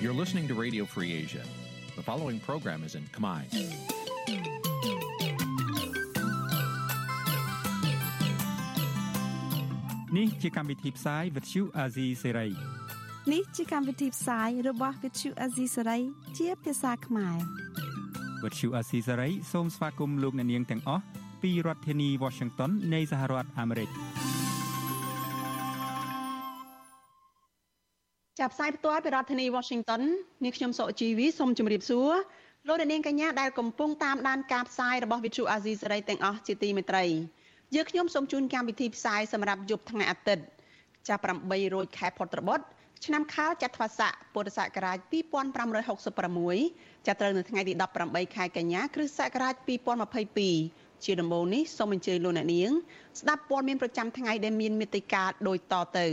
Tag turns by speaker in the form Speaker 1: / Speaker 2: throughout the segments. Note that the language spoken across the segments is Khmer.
Speaker 1: You're listening to Radio Free Asia. The following program is in Khmer.
Speaker 2: នេះជាកម្មវិធីផ្សាយ Vuthu Azizi Serai
Speaker 3: នេះជាកម្មវិធីផ្សាយរបស់ Vuthu Azizi Serai ជាភាសាខ្មែរ
Speaker 2: Vuthu Azizi Serai សូមស្វាគមន៍លោកអ្នកនាងទាំងអស់ពីរដ្ឋធានី Washington នៃសហរដ្ឋអាមេរិក
Speaker 4: ចាប់ផ្សាយផ្ទាល់ពីរដ្ឋធានី Washington នាងខ្ញុំសុជីវីសូមជម្រាបសួរលោកអ្នកនាងកញ្ញាដែលកំពុងតាមដានការផ្សាយរបស់ Vuthu Azizi Serai ទាំងអស់ជាទីមេត្រីយើងខ្ញុំសូមជូនកម្មវិធីផ្សាយសម្រាប់យប់ថ្ងៃអាទិត្យចាប់8រោចខែផុតត្របុត្រឆ្នាំខាលចត្វាស័កពុទ្ធសករាជ2566ចាប់ត្រូវនៅថ្ងៃទី18ខែកញ្ញាគ្រិស្តសករាជ2022ជាដំបូងនេះសូមអញ្ជើញលោកអ្នកនាងស្ដាប់ព័ត៌មានប្រចាំថ្ងៃដែលមានមេត្តាដូចតទៅ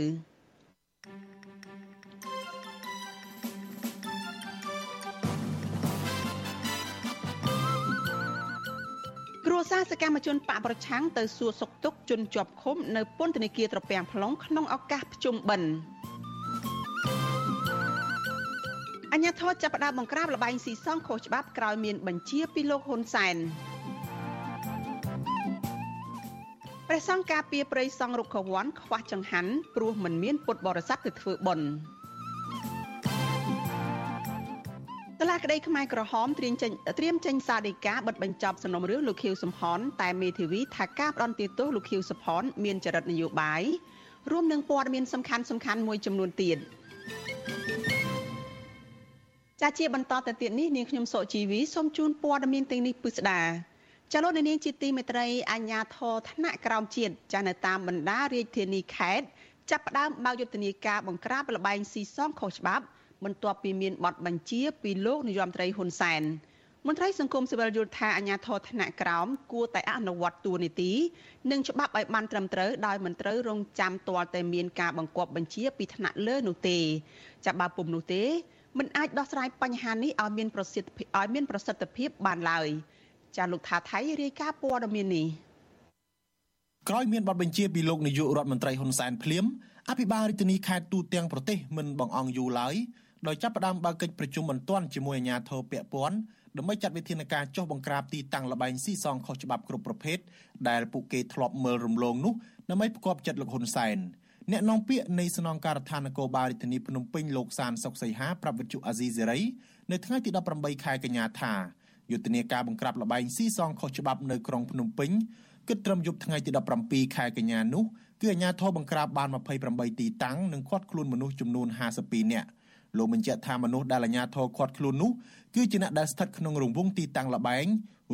Speaker 4: រួសារសកម្មជនបកប្រឆាំងទៅសួរសុខទុក្ខជនជាប់ឃុំនៅពន្ធនាគារត្រពាំង plong ក្នុងឱកាសភ្ជុំបិណ្ឌអញ្ញាធរចាប់ផ្ដើមបង្ក្រាបលបែងស៊ីសងខុសច្បាប់ក្រោយមានបញ្ជាពីលោកហ៊ុនសែនព្រះសង្ឃការពារព្រៃសង់រុក្ខវ័នខ្វះចង្ហាន់ព្រោះមិនមានពុទ្ធបរិស័ទទៅធ្វើបុណ្យ តឡាក្តីខ្មែរក្រហមត្រៀមចេញត្រៀមចេញសារដីកាបិទបញ្ចប់សំណុំរឿងលោកខៀវសំផនតែមេធាវីថាការផ្ដន់ទោសលោកខៀវសំផនមានចរិតនយោបាយរួមនឹងព័ត៌មានសំខាន់សំខាន់មួយចំនួនទៀតចាជាបន្តទៅទៀតនេះនាងខ្ញុំសុជីវីសូមជូនព័ត៌មានទាំងនេះពិស្ដាចលនានាងជាទីមេត្រីអញ្ញាធរថ្នាក់ក្រោមជាតិចានៅតាមបណ្ដារាជធានីខេត្តចាប់ផ្ដើមបើកយុទ្ធនាការបង្ក្រាបលបែងស៊ីសងខុសច្បាប់ បន្ទាប់ពីមានបទបញ្ជាពីលោកនាយរដ្ឋមន្ត្រីហ៊ុនសែនមន្ត្រីសង្គមស៊ីវិលយល់ថាអាញាធរថ្នាក់ក្រោមគួរតែអនុវត្តទួលនីតិនិងច្បាប់ឲ្យបានត្រឹមត្រូវដោយមិនត្រូវរងចាំទាល់តែមានការបង្គាប់បញ្ជាពីថ្នាក់លើនោះទេចាប់បើពុំនោះទេមិនអាចដោះស្រាយបញ្ហានេះឲ្យមានប្រសិទ្ធភាពឲ្យមានប្រសិទ្ធភាពបានឡើយចាលោកថាថៃរាយការណ៍ព័ត៌មាននេះ
Speaker 5: ក្រោយមានបទបញ្ជាពីលោកនាយករដ្ឋមន្ត្រីហ៊ុនសែនភ្លាមអភិបាលរាជធានីខេត្តទូទាំងប្រទេសមិនបងអង្គយូរឡើយ ដោយចាប់ផ្ដើមបើកកិច្ចប្រជុំបន្ទាន់ជាមួយអាជ្ញាធរពាក់ព័ន្ធដើម្បីចាត់វិធានការចុះបង្ក្រាបទីតាំងលបែងស៊ីសងខុសច្បាប់គ្រប់ប្រភេទដែលពួកគេធ្លាប់មើលរំលងនោះដើម្បីផ្គប់ចិត្តលោកហ៊ុនសែនអ្នកនាំពាក្យនៃស្នងការដ្ឋាននគរបាលរាជធានីភ្នំពេញលោកសានសុកសីហាប្រាប់វិទ្យុអាស៊ីសេរីនៅថ្ងៃទី18ខែកញ្ញាថាយុទ្ធនាការបង្ក្រាបលបែងស៊ីសងខុសច្បាប់នៅក្រុងភ្នំពេញគិតត្រឹមយប់ថ្ងៃទី17ខែកញ្ញានោះគឺអាជ្ញាធរបង្ក្រាបបាន28ទីតាំងនិងឃាត់ខ្លួនមនុស្សចំនួន52នាក់ លោកបញ្ជាក់ថាមនុស្សដែលអាជ្ញាធរឃាត់ខ្លួននោះគឺជាអ្នកដែលស្ថិតក្នុងរង្វង់ទីតាំងលបែង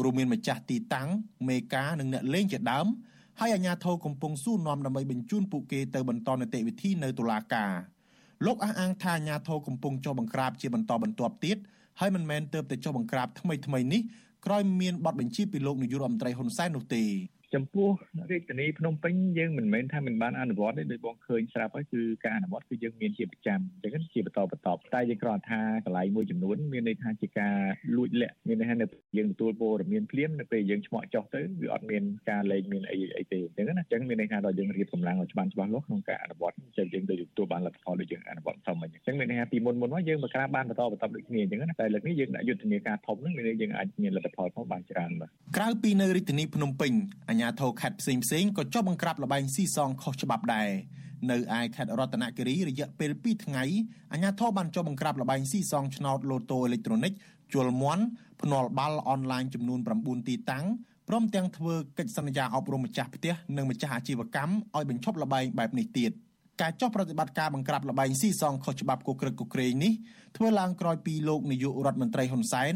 Speaker 5: រួមមានម្ចាស់ទីតាំងមេការនិងអ្នកលេងជាដើមហើយអាជ្ញាធរកំពុងសួរនាំដើម្បីបញ្ជូនពួកគេទៅបន្តនីតិវិធីនៅតុលាការលោកអះអាងថាអាជ្ញាធរកំពុងចុះបង្ក្រាបជាបន្តបន្ទាប់ទៀតហើយមិនមែនទៅតែចុះបង្ក្រាបថ្មីថ្មីនេះក្រោយមានបទបញ្ជាពីលោកនាយករដ្ឋមន្ត្រីហ៊ុនសែននោះទេ
Speaker 6: ចំពោះរាជធានីភ្នំពេញយើងមិនមែនថាមិនបានអនុវត្តទេដោយបងឃើញស្រាប់ហើយគឺការអនុវត្តគឺយើងមានជាប្រចាំអញ្ចឹងជាបន្តបន្តតែយើងគ្រាន់ថាកន្លែងមួយចំនួនមានន័យថាជាការលួចលាក់មានន័យថានៅយើងទទួលព័ត៌មានភ្លាមនៅពេលយើងឆ្មក់ចុះទៅវាអត់មានការលែងមានអីអីទេអញ្ចឹងណាអញ្ចឹងមានន័យថាដល់យើងរៀបកម្លាំងឲ្យច្បាស់ច្បាស់លាស់ក្នុងការអនុវត្តចឹងយើងទៅទទួលបានលទ្ធផលដូចយើងអនុវត្តសមអញ្ចឹងមានន័យថាពីមុនមុនមកយើងបង្ក្រាបបានបន្តបន្តដូចគ្នាអញ្ចឹងណាតែលើកនេះយើងដាក់យុទ្ធនាការធំហ្នឹងមានន័យយើងអាចមានលទ្ធផលផងបានច្រើនបាទ
Speaker 5: ក្រៅពីនៅរាជធានីភ្នំពេញអាជ្ញាធរខេត្តផ្សេងផ្សេងក៏ចុះបង្ក្រាបលបែងស៊ីសងខុសច្បាប់ដែរនៅឯខេត្តរតនគិរីរយៈពេល2ថ្ងៃអាជ្ញាធរបានចុះបង្ក្រាបលបែងស៊ីសងឆ្នោតលូតូអេឡិចត្រូនិកជលមន់ភ្នាល់បាល់អនឡាញចំនួន9ទីតាំងព្រមទាំងធ្វើកិច្ចសន្យាអប់រំម្ចាស់ផ្ទះនិងម្ចាស់អាជីវកម្មឲ្យបញ្ឈប់លបែងបែបនេះទៀតការចុះប្រតិបត្តិការបង្ក្រាបលបែងស៊ីសងខុសច្បាប់គក្រឹកគក្រែងនេះធ្វើឡើងក្រោយពីលោកនាយករដ្ឋមន្ត្រីហ៊ុនសែន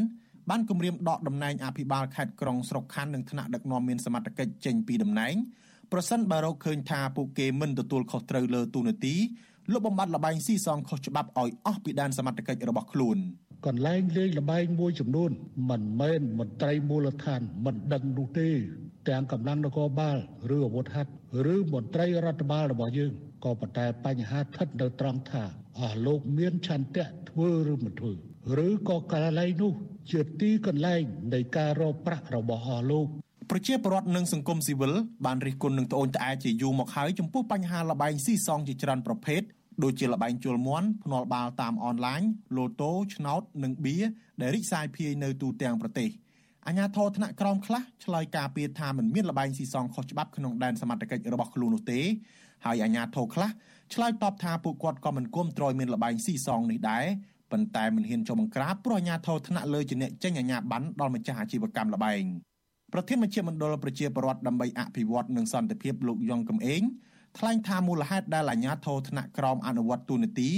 Speaker 5: បានគម្រាមដកតំណែងអភិបាលខេត្តក្រុងស្រុកខណ្ឌនិងថ្នាក់ដឹកនាំមានសមត្ថកិច្ចចេញពីតំណែងប្រសិនបើរកឃើញថាពួកគេមិនទទួលខុសត្រូវលើទូនាទីលុបបំបាត់លបែងស៊ីសងខុសច្បាប់ឲ្យអស់ពីដែនសមត្ថកិច្ចរបស់ខ្លួន ក
Speaker 7: ន្លែងលេងលបែងមួយចំនួន មិនមែនមន្ត្រីមូលដ្ឋាន មិនដឹងនោះទេ ទាំងកម្លាំងនគរបាលឬអាវុធហត្ថឬមន្ត្រីរដ្ឋបាលរបស់យើងក៏ប៉ុន្តែបញ្ហាស្ថិតនៅត្រង់ថាអស់លោកមានឆន្ទៈធ្វើឬមិនធ្វើឬក៏កន្លែងនោះ ជាទីកន្លែងនៃការរកប្រាក់របស់អស់លោក
Speaker 5: ប្រជាពលរដ្ឋនិងសង្គមស៊ីវិលបានរិះគន់នឹងត្អូញត្អែជាយូរមកហើយចំពោះបញ្ហាលបែងស៊ីសងជាច្រើនប្រភេទ ដូចជាលបែងជលមន់ភ្នាល់បាល់តាមអនឡាញលូតូឆ្នោតនិងបៀដែលរីកសាយភាយនៅទូទាំងប្រទេសអាញាធរថ្នាក់ក្រោមខ្លះឆ្លើយការពីថាមិនមានលបែងស៊ីសងខុសច្បាប់ក្នុងដែនសមត្ថកិច្ចរបស់ខ្លួននោះទេហើយអាញាធរខ្លះឆ្លើយតបថាពួកគាត់ក៏មិនគាំទ្រមានលបែងស៊ីសងនេះដែរប៉ុន្តែមិនហ៊ានចុះបង្ក្រាបព្រោះអាញាធរថ្នាក់លើជាអ្នកចេញអាជ្ញាប័ណ្ណដល់ម្ចាស់អាជីវកម្មលបែងប្រធានមជ្ឈមណ្ឌលប្រជាពលរដ្ឋដើម្បីអភិវឌ្ឍនិងសន្តិភាពលោកយ៉ងកំឯង ថ្លែងថាមូលហេតុដែលអាជ្ញាធរថ្នាក់ក្រោមអនុវត្តទូនាទី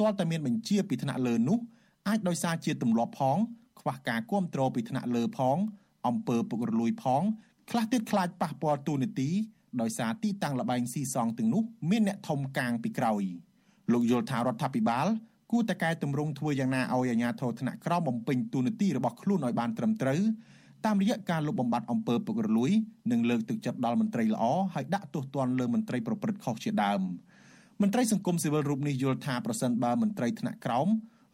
Speaker 5: ទាល់តែមានបញ្ជាពីថ្នាក់លើនោះអាចដោយសារជាទម្លាប់ផងខ្វះការគ្រប់គ្រងពីថ្នាក់លើផងអំពើពុករលួយផងខ្លះទៀតខ្លាចប៉ះពាល់ទូនាទីដោយសារទីតាំងលបែងស៊ីសងទាំងនោះមានអ្នកធំកាងពីក្រោយលោកយល់ថារដ្ឋាភិបាលគួរតែកែតម្រង់ធ្វើយ៉ាងណាឲ្យអាជ្ញាធរថ្នាក់ក្រោមបំពេញទូនាទីរបស់ខ្លួនឲ្យបានត្រឹមត្រូវ តាមរយៈការលុបបំបាត់អំពើពុករលួយនិងលើកទឹកចិត្តដល់មន្ត្រីល្អហើយដាក់ទោសទណ្ឌលើមន្ត្រីប្រព្រឹត្តខុសជាដើមមន្ត្រីសង្គមស៊ីវិលរូបនេះយល់ថាប្រសិនបើមន្ត្រីថ្នាក់ក្រោម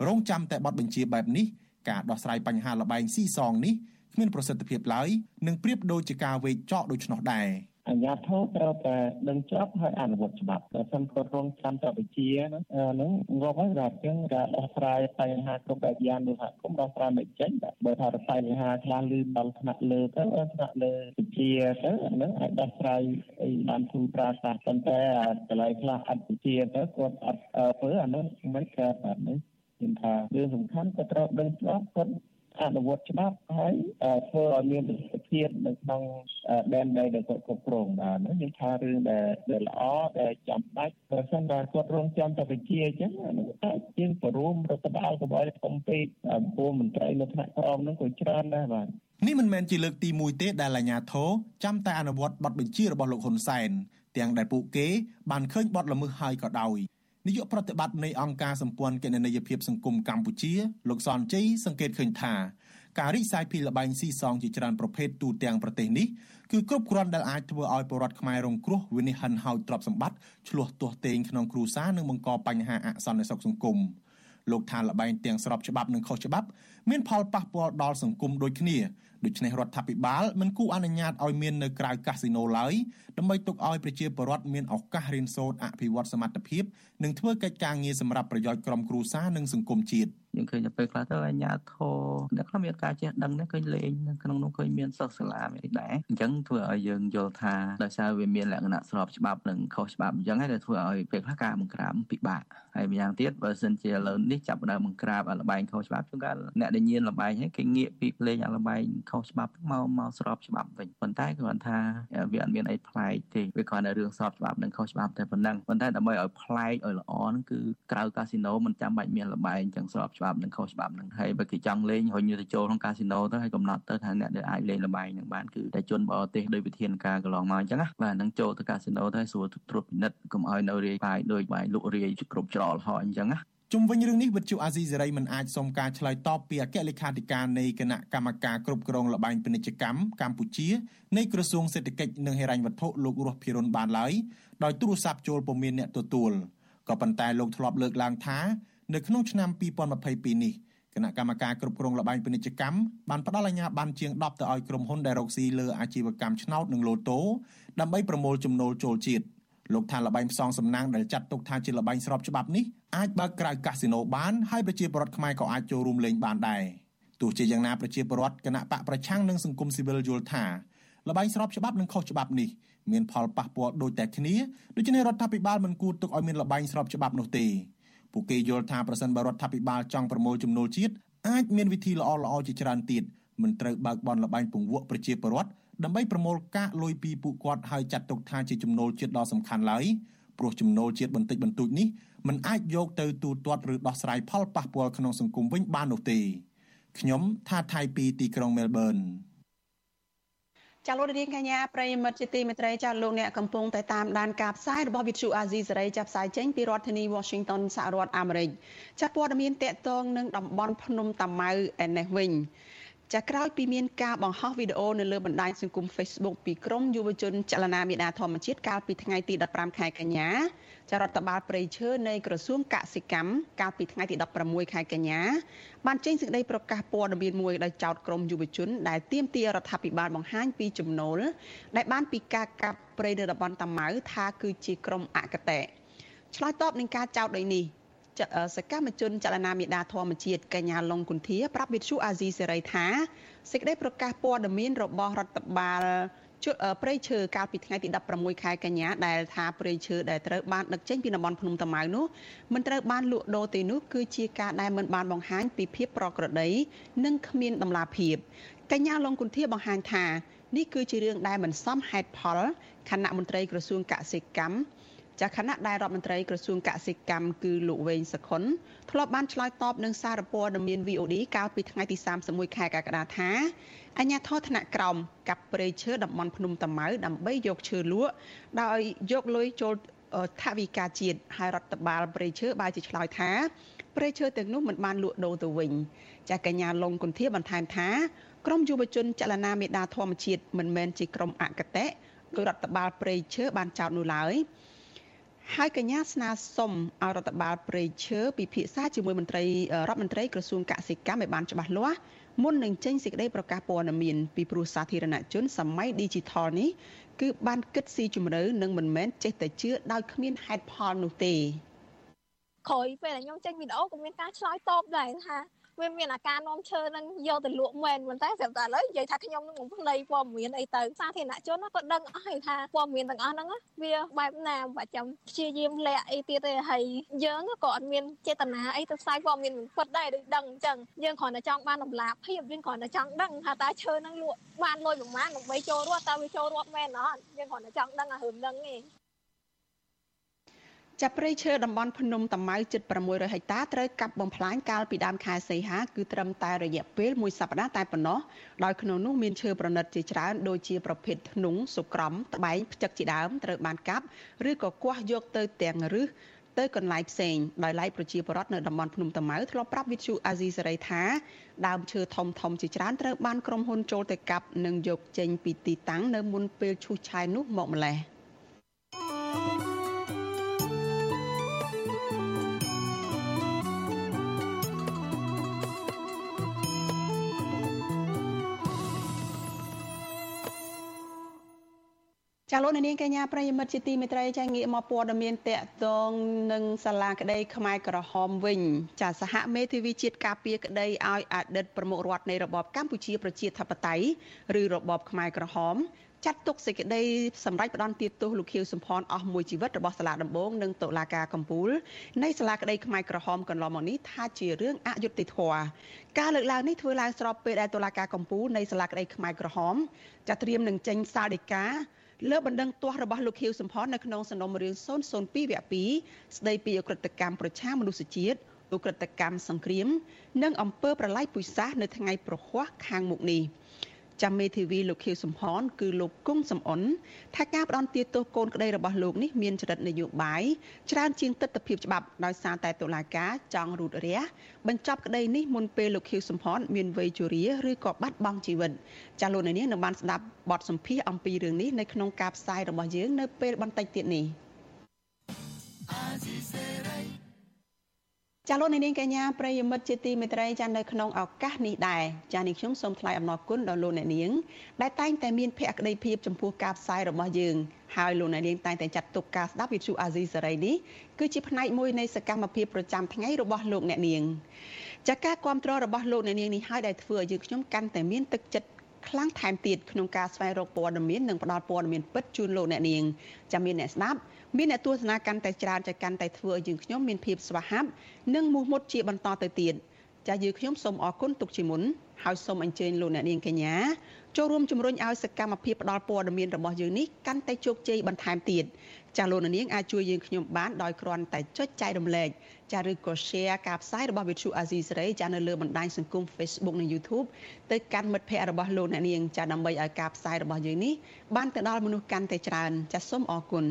Speaker 5: រងចាំតែបទបញ្ជាបែបនេះការដោះស្រាយបញ្ហាលបែងស៊ីសងនេះគ្មានប្រសិទ្ធភាពឡើយនិងប្រៀបដូចជាការវេកចោលដូច្នោះដែរ។
Speaker 8: អាជ្ញាធរត្រូវតែដឹងច្បាប់ហើយអនុវត្តច្បាប់តែសិនគាត់រងចាំតែវិជាហ្នឹងហ្នឹងងប់ហើយបាទអញ្ចឹងការដោះស្រាយបញ្ហាគ្រប់បែបយ៉ាងនោះសហគមន៍ដោះស្រាយមិនចេញបាទបើថាបញ្ហាខ្លះលឺដល់ថ្នាក់លើទៅថ្នាក់លើវិជាទៅហ្នឹងអាចដោះស្រាយអីបានធូរប្រាសាប៉ុន្តែកន្លែងខ្លះអត់វិជាទៅគាត់អត់ធ្វើអានោះមិនកើតបាទនេះខ្ញុំថារឿងសំខាន់ក៏ត្រូវដឹងច្បាប់គាត់ អនុវត្តច្បាប់ហើយធ្វើឲ្យមានប្រសិទ្ធភាពនៅក្នុងដែនដីដែលគាត់គ្រប់គ្រងបាទហ្នឹងខ្ញុំថារឿងដែលដែលល្អដែលចាំបាច់បើសិនតែគាត់រងចាំតែវិជាអញ្ចឹងហ្នឹងតែជាងបរួមរដ្ឋបាលកុំឲ្យធំពេកពលមន្ត្រីនៅថ្នាក់ក្រោមហ្នឹងក៏ច្រើនដែរបាទ
Speaker 5: នេះមិនមែនជាលើកទី1ទេដែលអាជ្ញាធរចាំតែអនុវត្តបទបញ្ជារបស់លោកហ៊ុនសែនទាំងដែលពួកគេបានឃើញបទល្មើសហើយក៏ដោយ នាយកប្រតិបត្តិនៃអង្គការសម្ព័ន្ធគណនេយ្យភាពសង្គមកម្ពុជាលោកសនជ័យសង្កេតឃើញថាការរីកសាយពីលបែងស៊ីសងជាច្រើនប្រភេទទូទាំងប្រទេសនេះគឺគ្រប់គ្រាន់ដែលអាចធ្វើឲ្យពលរដ្ឋខ្មែររងគ្រោះវិនិច្ឆ័យហោចទ្រព្យសម្បត្តិឆ្លោះទាស់ទែងក្នុងគ្រួសារនិងបង្កបញ្ហាអសន្តិសុខសង្គមលោកថាលបែងទាំងស្របច្បាប់និងខុសច្បាប់មានផលប៉ះពាល់ដល់សង្គមដូចគ្នា ដូច្នេះរដ្ឋាភិបាលមិនគួរអនុញ្ញាតឲ្យមាននៅក្រៅកាស៊ីណូឡើយដើម្បីទុកឲ្យប្រជាពលរដ្ឋមានឱកាសរៀនសូត្រអភិវឌ្ឍសមត្ថភាពនិងធ្វើកិច្ចការងារសម្រាប់ប្រយោជន៍ក្រុមគ្រួសារនិងសង្គមជាតិ
Speaker 8: យើងឃើញទៅពេលខ្លះទៅអាញាធរអ្នកខ្លះមានការចេះដឹងនេះឃើញលេងក្នុងនោះឃើញមានសិស្សសាលាមានដែរអញ្ចឹងធ្វើឲ្យយើងយល់ថាដោយសារវាមានលក្ខណៈស្របច្បាប់និងខុសច្បាប់អញ្ចឹងហើយដែលធ្វើឲ្យពេលខ្លះការបង្ក្រាបពិបាកហើយម្យ៉ាងទៀតបើសិនជាឥឡូវនេះចាប់ដើមបង្ក្រាបលបែងខុសច្បាប់ជួនកាលអ្នកដែលញៀនលបែងហើយគេងាកពីភ្លេងលបែងខុសច្បាប់មកមកស្របច្បាប់វិញប៉ុន្តែគ្រាន់ថាវាអត់មានអីប្លែកទេវាគ្រាន់តែរឿងស្របច្បាប់និងខុសច្បាប់តែប៉ុណ្ណឹងប៉ុន្តែដើម្បីឲ្យប្លែកឲ្យល្អហ្នឹងគឺក្រៅកាស៊ីណូមិនចាំបាច់មានលបែងចឹងស្របច្បាប់និងខុសច្បាប់ហ្នឹងហើយបើគេចង់លេងរុញទៅចូលក្នុងកាស៊ីណូទៅហើយកំណត់ទៅថាអ្នកដែលអាចលេងលបែងហ្នឹងបានគឺតែជនបរទេសដោយវិធានការកន្លងមកអញ្ចឹងណាបាទនឹងចូលទៅកាស៊ីណូទៅស្រួលត្រួតពិនិត្យកុំឲ្យនៅរាយបាយដោយបាយលក់រាយគ្រប់ច្រកហោអញ្ចឹងណា
Speaker 5: ជុំវិញរឿងនេះវិទ្យុអាស៊ីសេរីមិនអាចសុំការឆ្លើយតបពីអគ្គលេខាធិការនៃគណៈកម្មការគ្រប់គ្រងលបែងពាណិជ្ជកម្មកម្ពុជានៃក្រសួងសេដ្ឋកិច្ចនិងហិរញ្ញវត្ថុលោករស់ភិរុនបានឡើយដោយទូរស័ព្ទចូលពុំមានអ្នកទទួលក៏ប៉ុន្តែលោកធ្លាប់លើកឡើងថា នៅក្នុងឆ្នាំ2022នេះគណៈកម្មការគ្រប់គ្រងលបែងពាណិជ្ជកម្មបានផ្ដល់អាជ្ញាប័ណ្ណជាង10ទៅឲ្យក្រុមហ៊ុនដែលរកស៊ីលើអាជីវកម្មឆ្នោតនិងលូតូដើម្បីប្រមូលចំណូលចូលជាតិលោកថាលបែងផ្សងសំណាងដែលចាត់ទុកថាជាលបែងស្របច្បាប់នេះអាចបើកក្រៅកាស៊ីណូបានហើយប្រជាពលរដ្ឋខ្មែរក៏អាចចូលរួមលេងបានដែរទោះជាយ៉ាងណាប្រជាពលរដ្ឋគណៈបកប្រឆាំងនិងសង្គមស៊ីវិលយល់ថាលបែងស្របច្បាប់និងខុសច្បាប់នេះមានផលប៉ះពាល់ដូចតែគ្នាដូច្នេះរដ្ឋាភិបាលមិនគួរទុកឲ្យមានលបែងស្របច្បាប់នោះទេ ពួកគេយល់ថាប្រសិនបើរដ្ឋាភិបាលចង់ប្រមូលចំណូលជាតិអាចមានវិធីល្អៗជាច្រើនទៀតមិនត្រូវបើកបនលបែងពង្វក់ប្រជាពលរដ្ឋដើម្បីប្រមូលកាកលុយពីពួកគាត់ហើយចាត់ទុកថាជាចំណូលជាតិដ៏សំខាន់ឡើយព្រោះចំណូលជាតិបន្តិចបន្តួចនេះมันអាចយកទៅទូទាត់ឬដោះស្រាយផលប៉ះពាល់ក្នុងសង្គមវិញបាននោះទេខ្ញុំថាថៃពីទីក្រុងមែលប៊ន
Speaker 4: ចាលោកនាងកញ្ញាប្រិយមិត្តជាទីមេត្រីចាលោកអ្នកកំពុងតែតាមដានការផ្សាយរបស់វិទ្យុអាស៊ីសេរីចាប់ផ្សាយចេញពីរដ្ឋធានី Washington សហរដ្ឋអាមេរិកចាព័ត៌មានតកតងនឹងតំបន់ភ្នំតាម៉ៅឯនេះវិញ ចាក្រោយពីមានការបង្ហោះវីដេអូនៅលើបណ្ដាញសង្គម Facebook ពីក្រមយុវជនចលនាមេដាធម្មជាតិកាលពីថ្ងៃទី15ខែកញ្ញាចារដ្ឋបាលព្រៃឈើនៃក្រសួងកសិកម្មកាលពីថ្ងៃទី16ខែកញ្ញាបានចេញសេចក្តីប្រកាសព័ត៌មានមួយដោយចោទក្រមយុវជនដែលទាមទាររដ្ឋាភិបាលបង្ហាញពីចំណូលដែលបានពីការកាប់ព្រៃនៅតំបន់តាម៉ៅថាគឺជាក្រមអកតេឆ្លើយតបនឹងការចោទដូចនេះ សកម្មជនចលនាមេដាធម្មជាតិកញ្ញាឡុងគុន្ធាប្រាប់វិទ្យុអាស៊ីសេរីថាសេចក្តីប្រកាសព័ត៌មានរបស់រដ្ឋបាលព្រៃឈើកាលពីថ្ងៃទី16ខែកញ្ញាដែលថាព្រៃឈើដែលត្រូវបានដឹកចេញពីតំបន់ភ្នំតាម៉ៅនោះមិនត្រូវបានលក់ដូរទេនោះគឺជាការដែលមិនបានបង្ហាញពីភាពប្រក្រតីនិងគ្មានតម្លាភាពកញ្ញាឡុងគុន្ធាបង្ហាញថានេះគឺជារឿងដែលមិនសមហេតុផលគណៈមន្ត្រីក្រសួងកសិកម្ម ចាខណៈដែលរដ្ឋមន្ត្រីក្រសួងកសិកម្មគឺលោកវែងសខុនធ្លាប់បានឆ្លើយតបនឹងសារព័ត៌មាន VOD កាលពីថ្ងៃទី31ខែកក្កដាថាអញ្ញាធរថ្នាក់ក្រោមកាប់ព្រៃឈើតំបន់ភ្នំតាម៉ៅដើម្បីយកឈើលក់ដោយយកលុយចូលថវិកាជាតិហើយរដ្ឋបាលព្រៃឈើបានជាឆ្លើយថាព្រៃឈើទាំងនោះមិនបានលក់ដូរទៅវិញចាកញ្ញាលងគុន្ធាបន្ថែមថាក្រមយុវជនចលនាមេដាធម្មជាតិមិនមែនជាក្រមអកតេគឺរដ្ឋបាលព្រៃឈើបានចោទនោះឡើយ ហើយកញ្ញាស្នើសុំឲ្យរដ្ឋបាលព្រៃឈើពិភាក្សាជាមួយមន្ត្រីរដ្ឋមន្ត្រីក្រសួងកសិកម្មឲ្យបានច្បាស់លាស់មុននឹងចេញសេចក្តីប្រកាសព័ត៌មានពីព្រោះសាធារណជនសម័យ Digital នេះគឺបានគិតស៊ីជម្រៅនិងមិនមែនចេះតែជឿដោយគ្មានហេតុផលនោះទេ
Speaker 9: ក្រោយពេលដែលខ្ញុំចេញវីដេអូក៏មានការឆ្លើយតបដែរថា វាមានអាការនាំឈើនឹងយកទៅលក់មែនប៉ុន្តែស្រាប់តែឥឡូវនិយាយថាខ្ញុំនឹងបំភ្លៃព័ត៌មានអីទៅសាធារណជនក៏ដឹងអស់ហើយថាព័ត៌មានទាំងអស់ហ្នឹងវាបែបណាបើចាំព្យាយាមលាក់អីទៀតទេហើយយើងក៏អត់មានចេតនាអីទៅផ្សាយព័ត៌មានមិនពិតដែរដូចដឹងអញ្ចឹងយើងគ្រាន់តែចង់បានតម្លាភាពយើងគ្រាន់តែចង់ដឹងថាតើឈើហ្នឹងលក់បានលុយប្រមាណដើម្បីចូលរត់តើវាចូលរត់មែនអត់យើងគ្រាន់តែចង់ដឹងអារឿងហ្នឹងឯង
Speaker 4: ចាប់ព្រៃឈើតំបន់ភ្នំតាម៉ៅជិត600ហិកតាត្រូវកាប់បំផ្លាញកាលពីដើមខែសីហាគឺត្រឹមតែរយៈពេលមួយសប្តាហ៍តែប៉ុណ្ណោះដោយក្នុងនោះមានឈើប្រណិតជាច្រើនដូចជាប្រភេទធ្នង់សុក្រំត្បែងផ្ចឹកជាដើមត្រូវបានកាប់ឬក៏គាស់យកទៅទាំងរឹសទៅកន្លែងផ្សេងដោយឡែកប្រជាពលរដ្ឋនៅតំបន់ភ្នំតាម៉ៅធ្លាប់ប្រាប់វិទ្យុអាស៊ីសេរីថាដើមឈើធំធំជាច្រើនត្រូវបានក្រុមហ៊ុនចូលទៅកាប់និងយកចេញពីទីតាំងនៅមុនពេលឈូសឆាយនោះមកម្លេះ។ ចាលោកនាងកញ្ញាប្រិយមិត្តជាទីមេត្រីចាងាកមកព័ត៌មានតកតងនឹងសាលាក្តីខ្មែរក្រហមវិញ ចាសហមេធាវីជាតិការពារក្តីឲ្យអតីតប្រមុខរដ្ឋនៃរបបកម្ពុជាប្រជាធិបតេយ្យឬរបបខ្មែរក្រហមចាត់ទុកសេចក្តីសម្រេចផ្ដន្ទាទោសលោកខៀវសំផនអស់មួយជីវិតរបស់សាលាដំបងនិងតុលាការកំពូលនៃសាលាក្តីខ្មែរក្រហមកន្លងមកនេះថាជារឿងអយុត្តិធម៌ការលើកឡើងនេះធ្វើឡើងស្របពេលដែលតុលាការកំពូលនៃសាលាក្តីខ្មែរក្រហមចាត់ត្រៀមនឹងចេញសាលដីកា លើបណ្ដឹងទាស់របស់លោកខៀវសំផននៅក្នុងសំណុំរឿង002វគ្គ2ស្ដីពីអក្រិតកម្មប្រឆាំងមនុស្សជាតិអក្រិតកម្មសង្គ្រាម និងអំពើប្រល័យពូជសាសន៍នៅថ្ងៃប្រហ័សខាងមុខនេះ។ ចាំមេធាវីលោកខៀវសំផនគឺលោកគង់សំអនថាការផ្ដន់ទាទោសកូនក្តីរបស់លោកនេះមានចរិតនយោបាយច្រើនជាងទស្សនវិជ្ជាច្បាប់ដោយសារតែតុលាការចង់រូតរះបញ្ចប់ក្តីនេះមុនពេលលោកខៀវសំផនមានវ័យជរាឬក៏បាត់បង់ជីវិតចាលោកនាងនឹងបានស្ដាប់បទសម្ភាសន៍អំពីរឿងនេះនៅក្នុងការផ្សាយរបស់យើងនៅពេលបន្តិចទៀតនេះ ចាលោកនាងកញ្ញាប្រិយមិត្តជាទីមេត្រីចានៅក្នុងឱកាសនេះដែរចានាងខ្ញុំសូមថ្លែងអំណរគុណដល់លោកអ្នកនាងដែលតែងតែមានភក្ដីភាពចំពោះការផ្សាយរបស់យើងហើយលោកអ្នកនាងតែងតែចាត់ទុកការស្ដាប់វិទ្យុអាស៊ីសេរីនេះគឺជាផ្នែកមួយនៃសកម្មភាពប្រចាំថ្ងៃរបស់លោកអ្នកនាងចាការគ្រប់គ្រងរបស់លោកអ្នកនាងនេះហើយដែលធ្វើឲ្យយើងខ្ញុំកាន់តែមានទឹកចិត្តខ្លាំងថែមទៀតក្នុងការស្វែងរកព័ត៌មាននិងផ្តល់ព័ត៌មានពិតជូនលោកអ្នកនាងចាំមានអ្នកស្ដាប់ មានអ្នកទស្សនាកាន់តែច្រើនចកាន់តែធ្វើឲ្យយើងខ្ញុំមានភាពស្វាហាប់និងមោះមុតជាបន្តទៅទៀតចាយើងខ្ញុំសូមអរគុណទុកជាមុនហើយសូមអញ្ជើញលោកអ្នកនាងកញ្ញាចូលរួមជំរុញឲ្យសកម្មភាពផ្តល់ព័ត៌មានរបស់យើងនេះកាន់តែជោគជ័យបន្ថែមទៀតចាលោកនាងអាចជួយយើងខ្ញុំបានដោយគ្រាន់តែចុចចែករំលែកចាឬក៏ share ការផ្សាយរបស់ Vithu Azizi សេរីចានៅលើបណ្ដាញសង្គម Facebook និង YouTube ទៅកាន់មិត្តភ័ក្តិរបស់លោកអ្នកនាងចាដើម្បីឲ្យការផ្សាយរបស់យើងនេះបានទៅដល់មនុស្សកាន់តែច្រើនចាសូមអរគុណ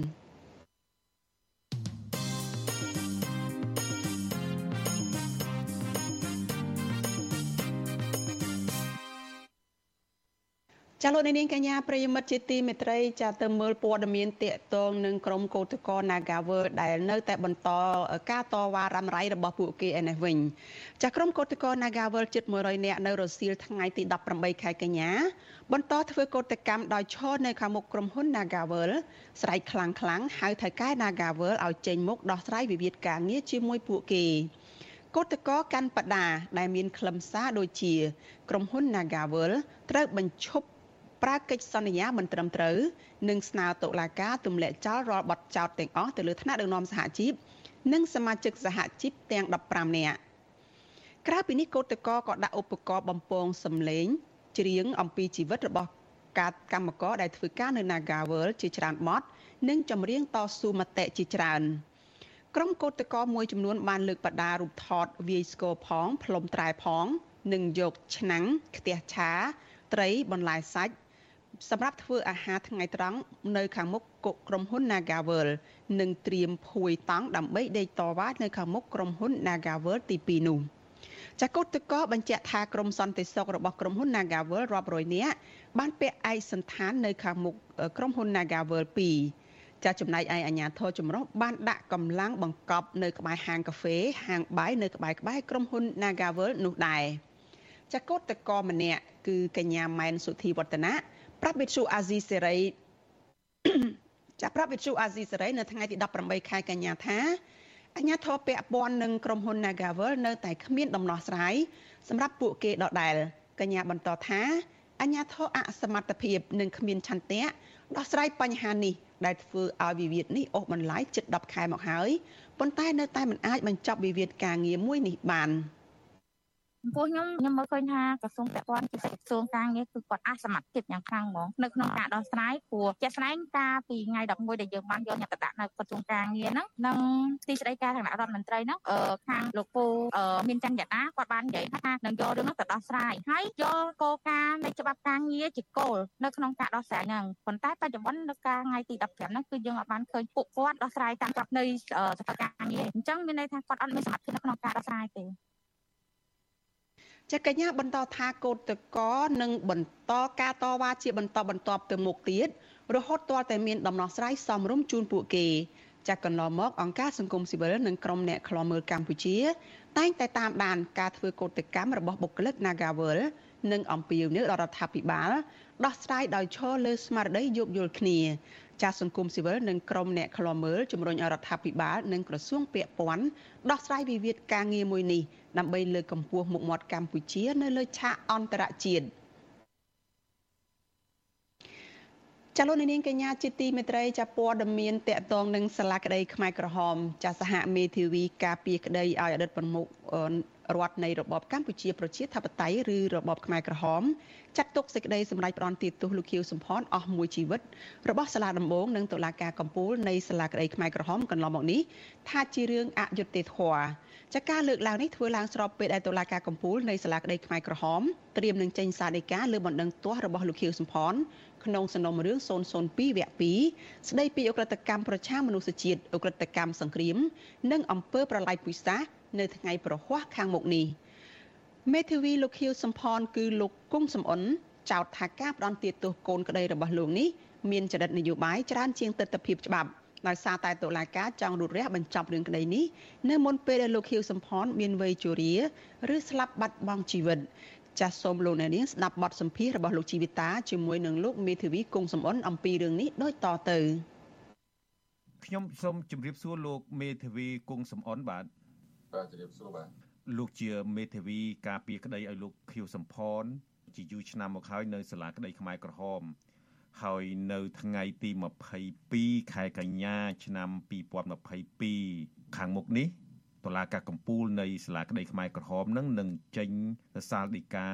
Speaker 4: ចាលោកនាងកញ្ញាប្រិយមិត្តជាទីមេត្រីចាទៅមើលព័ត៌មានតកតងនឹងក្រុមកោតក្រ Nagawer ដែលនៅតែបន្តការតវ៉ារ៉ាំរ៉ៃរបស់ពួកគេឯនេះវិញចាក្រុមកោតក្រ Nagawer ជិត100នាក់នៅរសៀលថ្ងៃទី18ខែកញ្ញាបន្តធ្វើកោតកម្មដោយឈរនៅខាងមុខក្រុមហ៊ុន Nagawer ស្រែកខ្លាំងខ្លាំងហៅថៅកែ Nagawer ឲ្យចេញមុខដោះស្រាយវិវាទការងារជាមួយពួកគេកោតកោកាន់បដាដែលមានខ្លឹមសារដូចជា ក្រុមហ៊ុន Nagavel ត្រូវបញ្ឈប់ ប្រើកិច្ចសន្យាមិនត្រឹមត្រូវនិងស្នើតុលាការទម្លាក់ចោលរាល់បទចោទទាំងអស់ទៅលើថ្នាក់ដឹកនាំសហជីពនិងសមាជិកសហជីពទាំង15នាក់ក្រៅពីនេះកោតកោក៏ដាក់ឧបករណ៍បំពងសម្លេងច្រៀងអំពីជីវិតរបស់ការកម្មករដែលធ្វើការនៅ Nagavel ជាច្រើនបទនិងចម្រៀងតស៊ូមតិជាច្រើនក្រុមកោតកោមួយចំនួនបានលើកបដារូបថតវាយស្គរផងផ្លុំត្រែផង និងយកឆ្នាំងខ្ទះឆាត្រីបន្លែសាច់ សម្រាប់ធ្វើអាហារថ្ងៃត្រង់នៅខាងមុខក្រុមហ៊ុន Nagavel និងត្រៀមភួយតង់ដើម្បីដេកតវ៉ានៅខាងមុខក្រុមហ៊ុន Nagavel ទី2នោះចាកុតតកបញ្ជាក់ថាក្រុមសន្តិសុខរបស់ក្រុមហ៊ុន Nagavel រាប់រយនាក់បានពាក់ឯកសន្តាននៅខាងមុខក្រុមហ៊ុន Nagavel 2ចាចំណែកឯអាជ្ញាធរចម្រុះបានដាក់កម្លាំងបង្កប់នៅក្បែរហាងកាហ្វេហាងបាយនៅក្បែរក្បែរក្រុមហ៊ុន Nagavel នោះដែរចាកុតតកម្នាក់គឺកញ្ញាម៉ែនសុធីវឌ្ឍនា ប្រាប់វិទ្យុអាស៊ីសេរីចាប់ប្រាប់វិទ្យុអាស៊ីសេរីនៅថ្ងៃទី18ខែកញ្ញាថាអញ្ញាធរពាក់ព័ន្ធនឹងក្រុមហ៊ុន Nagavel នៅតែគ្មានដំណោះស្រាយសម្រាប់ពួកគេដដែលកញ្ញាបន្តថាអញ្ញាធរអសមត្ថភាពនិងគ្មានឆន្ទៈដោះស្រាយបញ្ហានេះដែលធ្វើឲ្យវិវាទនេះអូសបន្លាយជិត10ខែមកហើយប៉ុន្តែនៅតែមិនអាចបញ្ចប់វិវាទការងារមួយនេះបាន។
Speaker 10: ចំពោះខ្ញុំខ្ញុំមើលឃើញថាក្រសួងពាក់ព័ន្ធជាក្រសួងការងារគឺគាត់អសមត្ថភាពយ៉ាងខ្លាំងហ្មងនៅក្នុងការដោះស្រាយព្រោះជាក់ស្ដែងការពីថ្ងៃ11ដែលយើងបានយកអ្នកទៅដាក់នៅក្រសួងការងារហ្នឹងនិងទីស្តីការគណៈរដ្ឋមន្ត្រីហ្នឹងខាងលោកពូមានច័ន្ទយតាគាត់បាននិយាយថានឹងយករឿងហ្នឹងទៅដោះស្រាយហើយយកគោលការណ៍នៃច្បាប់ការងារជាគោលនៅក្នុងការដោះស្រាយហ្នឹងប៉ុន្តែបច្ចុប្បន្ននៅការថ្ងៃទី15ហ្នឹងគឺយើងអត់បានឃើញពួកគាត់ដោះស្រាយតាមច្បាប់នៃសភាការងារអញ្ចឹងមានន័យថាគាត់អត់មានសមត្ថភាពនៅក្នុងការដោះស្រាយទេ
Speaker 4: ចាកញ្ញាបន្តថាកោតតកនឹងបន្តការតវ៉ាជាបន្តបន្ទាប់ទៅមុខទៀតរហូតទាល់តែមានដំណោះស្រាយសមរម្យជូនពួកគេចាក់កន្លងមកអង្គការសង្គមស៊ីវិលនិងក្រុមអ្នកខ្លាំមើលកម្ពុជា តែងតែតាមដានការធ្វើកោតកម្មរបស់បុគ្គលិក Nagawal និងអំពាវនាវដល់រដ្ឋាភិបាលដោះស្រាយដោយឈរលើស្មារតីយោគយល់គ្នាចាស់សង្គមស៊ីវិលនិងក្រុមអ្នកខ្លាំមើលជំរុញឲ្យរដ្ឋាភិបាលនិងក្រសួងពាក់ព័ន្ធដោះស្រាយវិវាទការងារមួយនេះ ដើម្បីលើកកម្ពស់មុខមាត់កម្ពុជា នៅលើឆាកអន្តរជាតិចលនានាងកញ្ញាជាទីមេត្រីចាព័ត៌មានតកតងនឹងសាលាក្តីខ្មែរក្រហម ចាសហមេធាវីការពីក្តីឲ្យអតីតប្រមុខរដ្ឋនៃរបបកម្ពុជាប្រជាធិបតេយ្យឬរបបខ្មែរក្រហមចាត់ទុកសេចក្តីសម្រេចផ្ដន្ទាទោសលោកខៀវសំផនអស់មួយជីវិតរបស់សាលាដំបងនិងតុលាការកំពូលនៃសាលាក្តីខ្មែរក្រហមកន្លងមកនេះថាជារឿងអយុត្តិធម៌ ចាការលើកឡើងនេះធ្វើឡើងស្របពេលដែលតុលាការកំពូលនៃសាលាក្តីខ្មែរក្រហមត្រៀមនឹងចេញសារដីកាលើបណ្ដឹងទាស់របស់លោកខៀវសំផនក្នុងសំណុំរឿង002វគ្គ2ស្ដីពីអ ுக ្រិតកម្មប្រឆាំងមនុស្សជាតិអ ுக ្រិតកម្មសង្គ្រាម និងអំពើប្រល័យពូជសាសន៍នៅថ្ងៃប្រហ័សខាងមុខនេះមេធាវីលោកខៀវសំផន គឺលោកគង់សំអនចោទថាការផ្ដន់ទាទោសកូនក្តីរបស់លោកនេះមានចរិតនយោបាយច្រើនជាងទស្សនវិជ្ជាច្បាប់ ដោយសារតែតុលាការចង់រូតរះបញ្ចប់រឿងក្តីនេះនៅមុនពេលដែលលោកខៀវសំផនមានវ័យជរាឬស្លាប់បាត់បង់ជីវិតចាសសូមលោកអ្នកនាងស្ដាប់បទសម្ភាសន៍របស់លោកជីវិតាជាមួយនឹងលោកមេធាវីគង់សំអនអំពីរឿងនេះដូចតទៅ
Speaker 11: ខ្ញុំសូមជម្រាបសួរលោកមេធាវីគង់សំអនបាទ
Speaker 12: បាទជម្រាបសួរបាទ
Speaker 11: លោកជាមេធាវីការពារក្តីឲ្យលោកខៀវសំផនជាយូរឆ្នាំមកហើយនៅសាលាក្តីខ្មែរក្រហម ហើយនៅថ្ងៃទី22ខែកញ្ញា ឆ្នាំ2022ខាងមុខនេះតុលាការកំពូលនៃសាលាក្តីខ្មែរក្រហមនឹងនឹងចេញសាលដីកា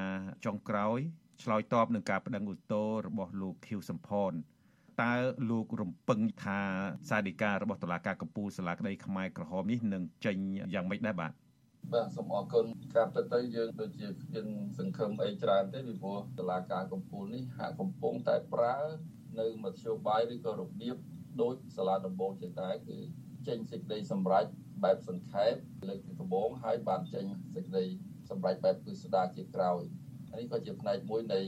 Speaker 11: ចុងក្រោយឆ្លើយតបនឹងការបដិងឧទ្ធររបស់លោកខៀវសំផនតើលោករំពឹងថាសាលដីការបស់តុលាការកំពូលសាលាក្តីខ្មែរក្រហមនេះនឹងចេញយ៉ាងម៉េចដែរបាទ
Speaker 12: បាទសូមអរគុណការពិតទៅយើងដូចជាមានសង្ឃឹមអីច្រើនទេពីព្រោះតឡាការកំពូលនេះហាក់កំពុងតែប្រើនៅមធ្យោបាយឬក៏របៀបដូចសាលាដំបងជាដែរគឺចេញសេចក្តីសម្រេចបែបសង្ខេបលើកពីដំបងហើយបានចេញសេចក្តីសម្រេចបែបពិស្ដារជាក្រោយអនេះក៏ជាផ្នែកមួយនៃ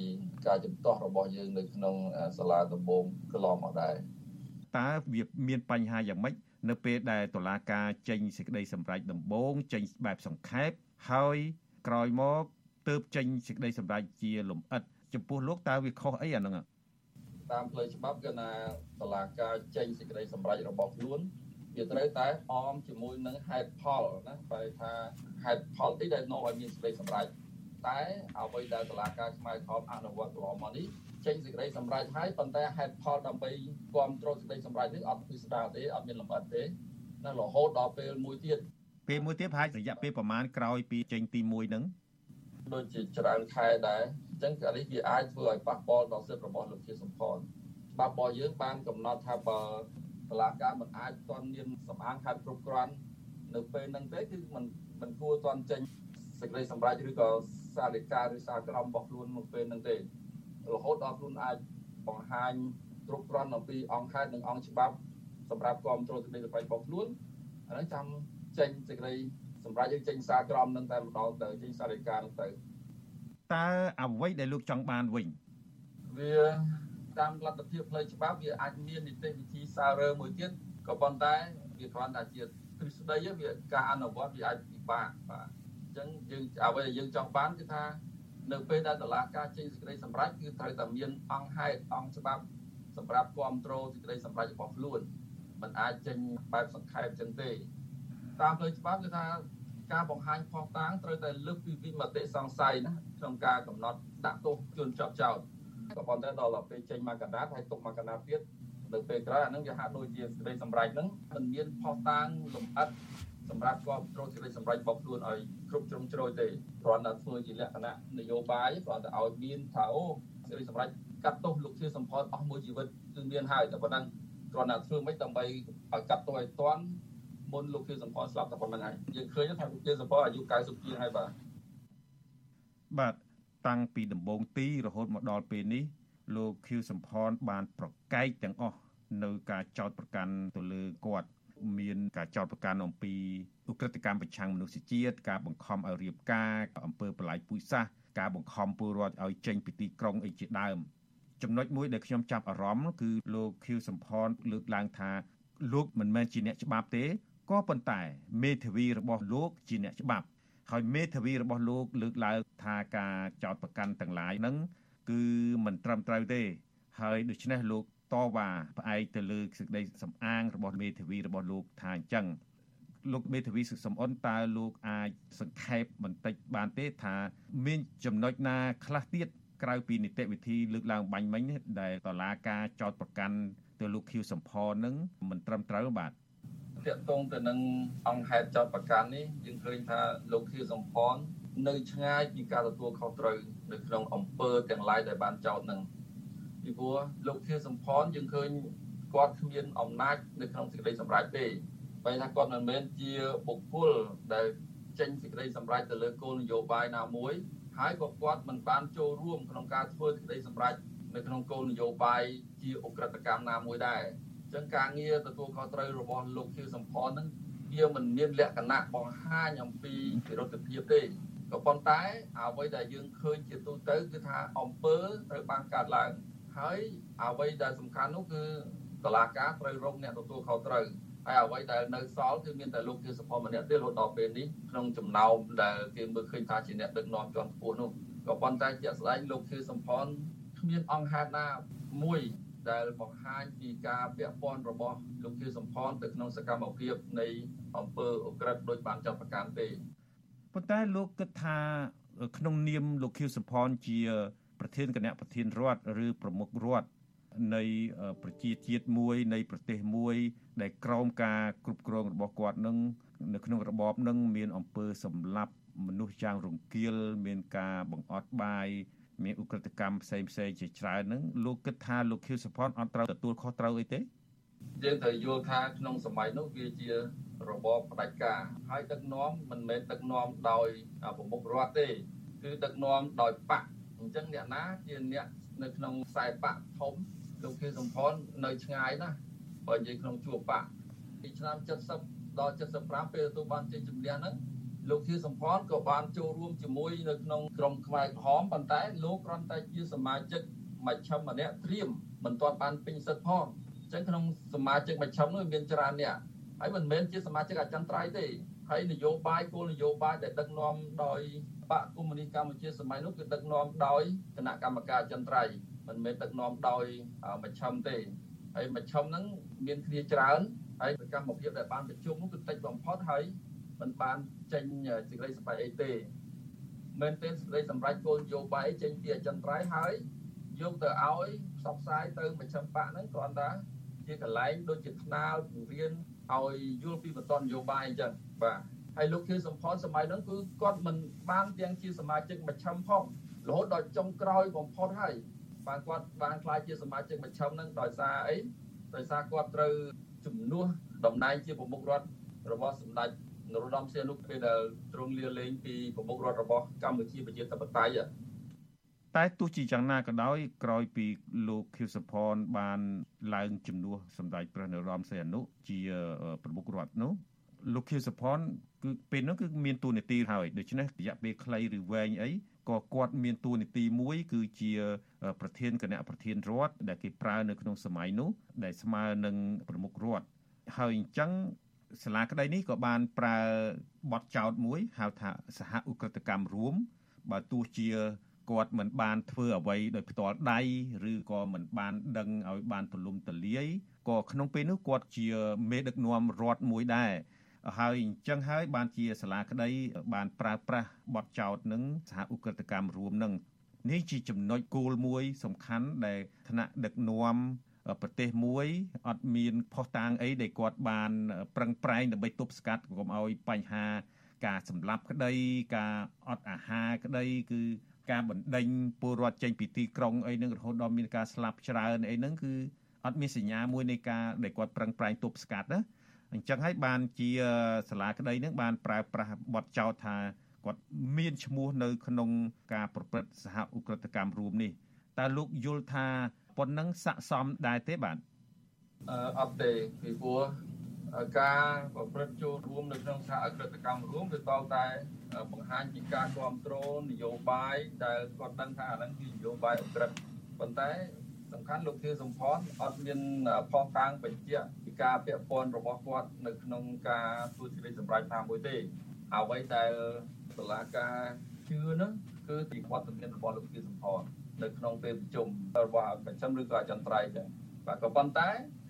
Speaker 12: ការជំទាស់របស់យើងនៅក្នុងសាលាដំបងកន្លងមកដែរ
Speaker 11: តើវាមានបញ្ហាយ៉ាងម៉េច នៅពេលដែលតុលាការចេញសេចក្តីសម្រេចដំបូងចេញបែបសង្ខេបហើយក្រោយមកទើបចេញសេចក្តីសម្រេចជាលំអិតចំពោះលោកតើវាខុសអីអាហ្នឹង
Speaker 12: តាមផ្លូវច្បាប់គឺណាតុលាការចេញសេចក្តីសម្រេចរបស់ខ្លួនវាត្រូវតែអមជាមួយនឹងហេតុផលណាបែរថាហេតុផលទីដែលនាំឲ្យមានសេចក្តីសម្រេចតែអ្វីដែលតុលាការខ្មែរក្រមអនុវត្តកន្លងមកនេះ ចេញសេចក្តីសម្រេចហើយប៉ុន្តែហេតុផលដើម្បីគ្រប់គ្រងសេចក្តីសម្រេចនេះអត់ពិស្ដារទេអត់មានលម្អិតទេនៅរហូតដល់ពេលមួយទៀត
Speaker 11: ពេលមួយទៀតប្រហែលរយៈពេលប្រមាណក្រោយពីចេញទី1ហ្នឹង
Speaker 12: ដូចជាច្រើនខែដែរអញ្ចឹងអានេះវាអាចធ្វើឲ្យប៉ះពាល់ដល់សិទ្ធិរបស់លោកជាសម្ផនច្បាប់របស់យើងបានកំណត់ថាបើតឡាការមិនអាចទាន់មានសម្អាងហេតុគ្រប់គ្រាន់នៅពេលហ្នឹងទេគឺมันมันគួរទាន់ចេញសេចក្តីសម្រេចឬក៏សារិកាឬសារក្រមរបស់ខ្លួននៅពេលហ្នឹងទេ រហូតដល់ខ្លួនអាចបង្ហាញគ្រប់គ្រាន់អំពីអង្គហេតុនិងអង្គច្បាប់សម្រាប់គ្រប់គ្រងសេចក្តីសម្រេចរបស់ខ្លួនអាហ្នឹងចាំចេញសេចក្តីសម្រាប់យើងចេញសារក្រមនឹងតែម្ដងទៅចេញសារិកានឹងទៅ
Speaker 11: តើអ្វីដែលលោកចង់បានវិញ
Speaker 12: វាតាមលទ្ធភាពផ្លូវច្បាប់វាអាចមាននីតិវិធីសាររើមួយទៀតក៏ប៉ុន្តែវាគ្រាន់តែជាទ្រឹស្ដីវាការអនុវត្តវាអាចពិបាកបាទអញ្ចឹងយើងអ្វីដែលយើងចង់បានគឺថា នៅពេលដែលតឡាការចេញសេចក្តីសម្រេចគឺត្រូវតែមានអង្គហេតុអង្គច្បាប់សម្រាប់គ្រប់គ្រងសេចក្តីសម្រេចរបស់ខ្លួនมันអាចចេញបែបសង្ខេបចឹងទេតាមផ្លូវច្បាប់គឺថាការបង្ហាញខុសតាងត្រូវតែលើកពីវិមតិសង្ស័យណាក្នុងការកំណត់ដាក់ទោសជនជាប់ចោទក៏ប៉ុន្តែដល់ពេលចេញមកកណ្ដាលហើយទុកមកកណ្ដាលទៀតនៅពេលក្រោយអានឹងវាហាក់ដូចជាសេចក្តីសម្រេចហ្នឹងមិនមានផុសតាងលម្អិត សម្រាប់គ្រប់គ្រងសេចក្តីសម្រេចរបស់ខ្លួនឲ្យគ្រប់ជ្រុងជ្រោយទេគ្រាន់តែធ្វើជាលក្ខណៈនយោបាយគ្រាន់តែឲ្យមានថាអូសេចក្តីសម្រេចកាត់ទោសលោកជាសម្ផស្សអស់មួយជីវិតគឺមានហើយតែប៉ុណ្ណឹងគ្រាន់តែធ្វើមិនដើម្បីឲ្យកាត់ទោសឲ្យទាន់មុនលោកជាសម្ផស្សស្លាប់តែប៉ុណ្្នឹងហើយយើងឃើញថាលោកជាសម្ផស្សអាយុ90ជាងហើយបាទ
Speaker 11: បាទតាំងពីដំបូងទីរហូតមកដល់ពេលនេះលោកខៀវសំផនបានប្រកែកទាំងអស់នៅការចោទប្រកាន់ទៅលើគាត់ មានការចោទប្រកាន់អំពីឧក្រិដ្ឋកម្មប្រឆាំងមនុស្សជាតិការបង្ខំឲ្យរៀបការអំពើបលាយពូជសាសន៍ការបង្ខំពលរដ្ឋឲ្យចេញពីទីក្រុងអីជាដើមចំណុចមួយដែលខ្ញុំចាប់អារម្មណ៍គឺលោកខៀវសំផនលើកឡើងថាលោកមិនមែនជាអ្នកច្បាប់ទេក៏ប៉ុន្តែមេធាវីរបស់លោកជាអ្នកច្បាប់ហើយមេធាវីរបស់លោកលើកឡើងថាការចោតប្រកាន់ទាំងឡាយហ្នឹងគឺមិនត្រឹមត្រូវទេ ហើយដូច្នេះលោក តវ៉ាផ្អែកទៅលើសេចក្តីសំអាងរបស់មេធាវីរបស់លោកថាអញ្ចឹងលោកមេធាវីសុខសំអនតើលោកអាចសង្ខេបបន្តិចបានទេថាមានចំណុចណាខ្លះទៀតក្រៅពីនីតិវិធីលើកឡើងបាញ់មិញដែលតឡាការចោតប្រកាន់ទៅលោកខៀវសំផននឹងមិនត្រឹមត្រូវបាទ
Speaker 12: តាក់ទងទៅនឹងអង្គហេតុចោតប្រកាន់នេះយើងឃើញថាលោកខៀវសំផននៅឆ្ងាយពីការទទួលខុសត្រូវនៅក្នុងអង្គើទាំងឡាយដែលបានចោតនឹង ពីព្រោះលោកខៀវសំផនយើងឃើញគាត់គ្មានអំណាចនៅក្នុងសេចក្តីសម្រេចទេបែរថាគាត់មិនមែនជាបុគ្គលដែលចេញសេចក្តីសម្រេចទៅលើគោលនយោបាយណាមួយហើយក៏គាត់មិនបានចូលរួមក្នុងការធ្វើសេចក្តីសម្រេចនៅក្នុងគោលនយោបាយជាអ ுக ្រិតកម្មណាមួយដែរអញ្ចឹងការងារទទួលខុសត្រូវរបស់លោកខៀវសំផនហ្នឹងវាមិនមានលក្ខណៈបង្ហាញអំពីវិរុទ្ធភាពទេក៏ប៉ុន្តែអ្វីដែលយើងឃើញជាទូទៅគឺថាអង្គើត្រូវបានកាត់ឡើង ហើយអ្វីដែលសំខាន់នោះគឺតឡាការត្រូវរកអ្នកទទួលខុសត្រូវហើយអ្វីដែលនៅសល់គឺមានតែលោកជាសភម្នាក់ទេរហូតដល់ពេលនេះក្នុងចំណោមដែលគេមើលឃើញថាជាអ្នកដឹកនាំជាន់ខ្ពស់នោះក៏ប៉ុន្តែជាក់ស្ដែងលោកជាសំផនគ្មានអង្គហេតុណាមួយដែលបង្ហាញពីការពាក់ព័ន្ធរបស់លោកជាសំផនទៅក្នុងសកម្មភាពនៃអង្គើអក្រិតដោយបានចាត់ប្រកាសទេ
Speaker 11: ប៉ុន្តែលោកគិតថាក្នុងនាមលោកខៀវសំផនជា ប្រធានគណៈប្រធានរដ្ឋឬប្រមុខរដ្ឋនៃប្រជាជាតិមួយនៃប្រទេសមួយ ដែលក្រោមការគ្រប់គ្រងរបស់គាត់នឹងនៅក្នុងរបបនឹងមានអំពើសម្លាប់មនុស្សយ៉ាងរង្គាល មានការបង្អត់បាយមានឧក្រិដ្ឋកម្មផ្សេងផ្សេងជាច្រើនហ្នឹងលោកគិតថាលោកខៀវសុផនអត់ត្រូវទទួលខុសត្រូវអីទេ
Speaker 12: យើងត្រូវយល់ថាក្នុងសម័យនោះវាជារបបផ្ដាច់ការហើយដឹកនាំមិនមែនដឹកនាំដោយប្រមុខរដ្ឋទេ គឺដឹកនាំដោយបក អញ្ចឹងអ្នកណាជាអ្នកនៅក្នុងខ្សែបកធំលោកខៀវសំផននៅឆ្ងាយណាស់បើនិយាយក្នុងជួរបកពីឆ្នាំ70ដល់75ពេលទទួលបានជ័យជំនះហ្នឹងលលោកជាសំផនក៏បានចូលរួមជាមួយនៅក្នុងក្រុមខ្មែរក្រហមប៉ុន្តែលោកគ្រាន់តែជាសមាជិកមជ្ឈិមម្នាក់ត្រៀមមិនទាន់បានពេញសិទ្ធិផងអញ្ចឹងក្នុងសមាជិកមជ្ឈិមនោះមានច្រើនអ្នកហើយមិនមែនជាសមាជិកអចិន្ត្រៃយ៍ទេ ហើយនយោបាយគោលនយោបាយដែលដឹកនាំដោយបកកុម្មុយនីសកម្ពុជាសម័យនោះគឺដឹកនាំដោយគណៈកម្មការអចិន្ត្រៃយ៍មិនមែនដឹកនាំដោយមជ្ឈិមទេហើយមជ្ឈិមហ្នឹងមានគ្នាច្រើនហើយសកម្មភាពដែលបានប្រជុំនោះគឺតិចបំផុតហើយមិនបានចេញសេចក្តីសម្រេចអីទេមែនទែនសេចក្តីសម្រេចគោលនយោបាយចេញពីអចិន្ត្រៃយ៍ហើយយកទៅឲ្យផ្សព្វផ្សាយទៅមជ្ឈិមបកហ្នឹងគ្រាន់តែជាកន្លែងដូចជាថ្នាលពង្រៀន ឲ្យយល់ពីបន្តនយោបាយអញ្ចឹងបាទហើយលោកខៀវសំផនសម័យហ្នឹងគឺគាត់មិនបានទាំងជាសមាជិកមជ្ឈិមផងរហូតដល់ចុងក្រោយបំផុតហើយបានគាត់បានខ្លាយជាសមាជិកមជ្ឈិមហ្នឹងដោយសារអីដោយសារគាត់ត្រូវជំនួសតំណែងជាប្រមុខរដ្ឋរបស់សម្ដេចនរោត្តមសីហនុពេលដែលទ្រង់លាលែងពីប្រមុខរដ្ឋរបស់កម្ពុជាប្រជាធិបតេយ្យ
Speaker 11: តែទោះជាយ៉ាងណាក៏ដោយក្រោយពីលោកខៀវសុផនបានឡើងជំនួសសម្ដេចព្រះនរោត្តមសីហនុជាប្រមុខរដ្ឋនោះលោកខៀវសុផនគឺពេលនោះគឺមានតួនាទីហើយដូច្នេះរយៈពេលខ្លីឬវែងអីក៏គាត់មានតួនាទីមួយ គឺជាប្រធានគណៈប្រធានរដ្ឋដែលគេប្រើនៅក្នុងសម័យនោះដែលស្មើនឹងប្រមុខរដ្ឋហើយអញ្ចឹងសាលាក្តីនេះក៏បានប្រើបទចោទមួយហៅថាសហឧក្រិដ្ឋកម្មរួមបើទោះជា គាត់មិនបានធ្វើអ្វីដោយផ្ទាល់ដៃឬក៏មិនបានដឹងឲ្យបានទូលំទូលាយក៏ក្នុងពេលនោះគាត់ជាមេដឹកនាំរដ្ឋមួយដែរហើយអញ្ចឹងហើយបានជាសាលាក្តី បានប្រើប្រាស់បទចោទនឹងសហឧក្រិដ្ឋកម្មរួមនឹងនេះជាចំណុចគោលមួយ សំខាន់ដែលថ្នាក់ដឹកនាំប្រទេសមួយអត់មានផុសតាងអីដែលគាត់បានប្រឹងប្រែងដើម្បីទប់ស្កាត់កុំឲ្យបញ្ហា ការសម្លាប់ក្តី ការអត់អាហារក្តីគឺ ការបណ្ដេញពលរដ្ឋចេញពីទីក្រុងអីនឹងរហូតដល់មានការស្លាប់ច្រើនអីហ្នឹងគឺអត់មានសញ្ញាមួយនៃការដែលគាត់ប្រឹងប្រែងទប់ស្កាត់ណាអញ្ចឹងហើយបានជាសាលាក្តីនឹងបានប្រើប្រាស់បទចោទថាគាត់មានឈ្មោះនៅក្នុងការប្រព្រឹត្តសហឧក្រិដ្ឋកម្មរួមនេះតើលោកយល់ថាប៉ុណ្ណឹងស័កសមដែរទេបាទ
Speaker 12: អឺអត់ទេពីព្រោះ ការប្រព្រឹត្តចូលរួមនៅក្នុងសហអក្រិតកម្មរួមវាតតែបង្ហាញពីការគ្រប់គ្រងនយោបាយដែលគាត់ដឹងថាអាហ្នឹងគឺនយោបាយអក្រិតប៉ុន្តែសំខាន់លោកធាសំផនអត់មានផុសតាងបញ្ជាក់ពីការពាក់ព័ន្ធរបស់គាត់នៅក្នុងការធ្វើសេចក្តីសម្រេចណាមួយទេអ្វីដែលតុលាការជឿនោះគឺពីវត្តមានរបស់លោកធាសំផននៅក្នុងពេលប្រជុំរបស់ប្រចាំឬក៏អចិន្ត្រៃយ៍ចឹងបាទក៏ប៉ុន្តែ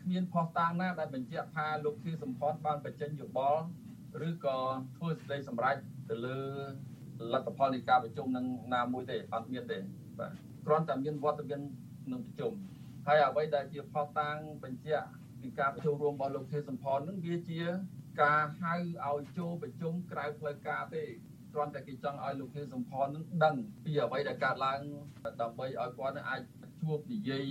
Speaker 12: គ្មានផុសតាងណាដែលបញ្ជាក់ថាលោកធាសំផនបានបញ្ចេញយោបល់ឬក៏ធ្វើសេចក្តីសម្រេចទៅលើលទ្ធផលនៃការប្រជុំនឹងណាមួយទេអត់មានទេបាទគ្រាន់តែមានវត្តមាននឹងប្រជុំហើយអ្វីដែលជាផុសតាងបញ្ជាក់ពីការចូលរួមរបស់លោកធាសំផននឹងវាជាការហៅឲ្យចូលប្រជុំក្រៅផ្លូវការទេគ្រាន់តែគេចង់ឲ្យលោកធាសំផននឹងដឹងពីអ្វីដែលកើតឡើងដើម្បីឲ្យគាត់នឹងអាច ជួបនិយាយ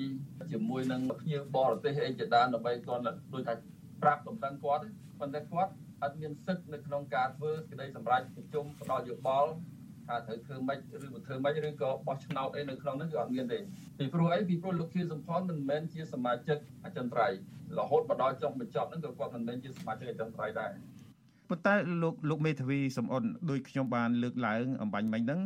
Speaker 12: ជាមួយនឹងភ្ញៀវបរទេសអីជាដើមដើម្បីគាត់ដូចថាប្រាប់តម្រឹងគាត់ប៉ុន្តែគាត់អត់មានសិទ្ធិនៅក្នុងការធ្វើសេចក្តីសម្រេចប្រជុំផ្ដល់យោបល់ថាត្រូវធ្វើម៉េចឬមិនធ្វើម៉េចឬក៏បោះឆ្នោតអីនៅក្នុងនោះគឺអត់មានទេពីព្រោះអីពីព្រោះលោកខៀវសំផនមិនមែនជាសមាជិកអចិន្ត្រៃយ៍រហូតមកដល់ចុងបញ្ចប់ហ្នឹងក៏គាត់មិនមែនជាសមាជិកអចិន្ត្រៃយ៍ដែរ
Speaker 11: ប៉ុន្តែលោកលោកមេធាវីសំអនដោយខ្ញុំបានលើកឡើងអំបញ្ញមិញហ្នឹង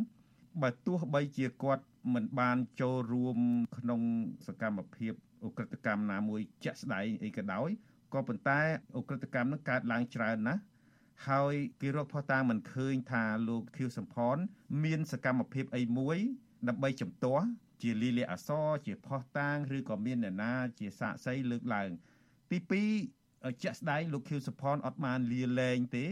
Speaker 11: បើទោះបីជាគាត់ មិនបានចូលរួមក្នុងសកម្មភាពអ ுக ្រិតកម្មណាមួយជាក់ស្ដែងអីក៏ដោយក៏ប៉ុន្តែអ ுக ្រិតកម្មនឹងកើតឡើងច្រើនណាស់ហើយគេរកផុសតាងមិនឃើញថាលោកខៀវសំផនមានសកម្មភាពអីមួយដើម្បីជំទាស់ជាលីលាអសរជាផុសតាងឬក៏មានអ្នកណាជាសាកសីលើកឡើងទី2ជាក់ស្ដែងលោកខៀវសំផនអត់បានលាលែងទេ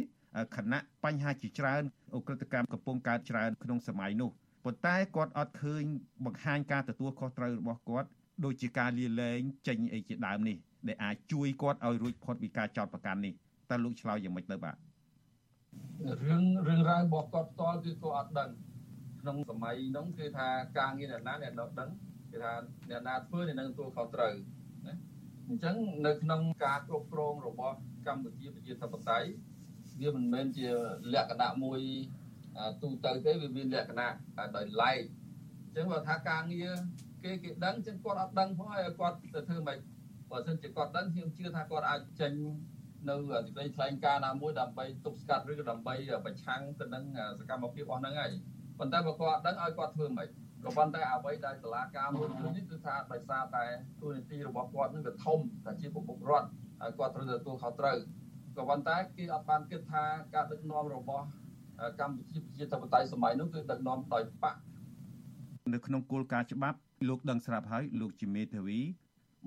Speaker 11: ខណៈបញ្ហាជាច្រើនអ ுக ្រិតកម្មកំពុងកើតច្រើនក្នុងសម័យនោះ ប៉ុន្តែគាត់អត់ឃើញបង្ហាញការទទួលខុសត្រូវរបស់គាត់ដូចជាការលាលែងចេញអីជាដើមនេះដែលអាចជួយគាត់ឲ្យរួចផុតពីការចោទប្រកាន់នេះតើលោកឆ្លើយយ៉ាងម៉េចទៅបាទ
Speaker 12: រឿងរឿងរ៉ាវរបស់គាត់ផ្ទាល់គឺគាត់អត់ដឹងក្នុងសម័យហ្នឹងគឺថាការងារអ្នកណាអ្នកនោះដឹងគេថាអ្នកណាធ្វើអ្នកនឹងទទួលខុសត្រូវណាអញ្ចឹងនៅក្នុងការគ្រប់គ្រងរបស់កម្ពុជាប្រជាធិបតេយ្យវាមិនមែនជាលក្ខណៈមួយ ទូទៅទេវាមានលក្ខណៈដោយឡែកអញ្ចឹងបើថាការងារគេគេដឹងចឹងគាត់អត់ដឹងផងហើយគាត់ទៅធ្វើម៉េចបើសិនជាគាត់ដឹងខ្ញុំជឿថាគាត់អាចចេញនៅសេចក្តីថ្លែងការណ៍ណាមួយដើម្បីទប់ស្កាត់ឬក៏ដើម្បីប្រឆាំងទៅនឹងសកម្មភាពរបស់ហ្នឹងហើយប៉ុន្តែបើគាត់ដឹងឲ្យគាត់ធ្វើមិនក៏ប៉ុន្តែអ្វីដែលតឡាការមួយគឺនេះគឺថាដោយសារតែទូនីតិរបស់គាត់នឹងវាធំតែជាប្រមុខរដ្ឋហើយគាត់ត្រូវទទួលខុសត្រូវក៏ប៉ុន្តែគេអត់បានគិតថាការដឹកនាំរបស់ កម្ពុជាប្រជាធិបតេយ្យសម័យនោះគឺដឹកនាំដោយបក
Speaker 11: នៅក្នុងគោលការណ៍ច្បាប់លោកដឹងស្រាប់ហើយលោកជាមេធាវី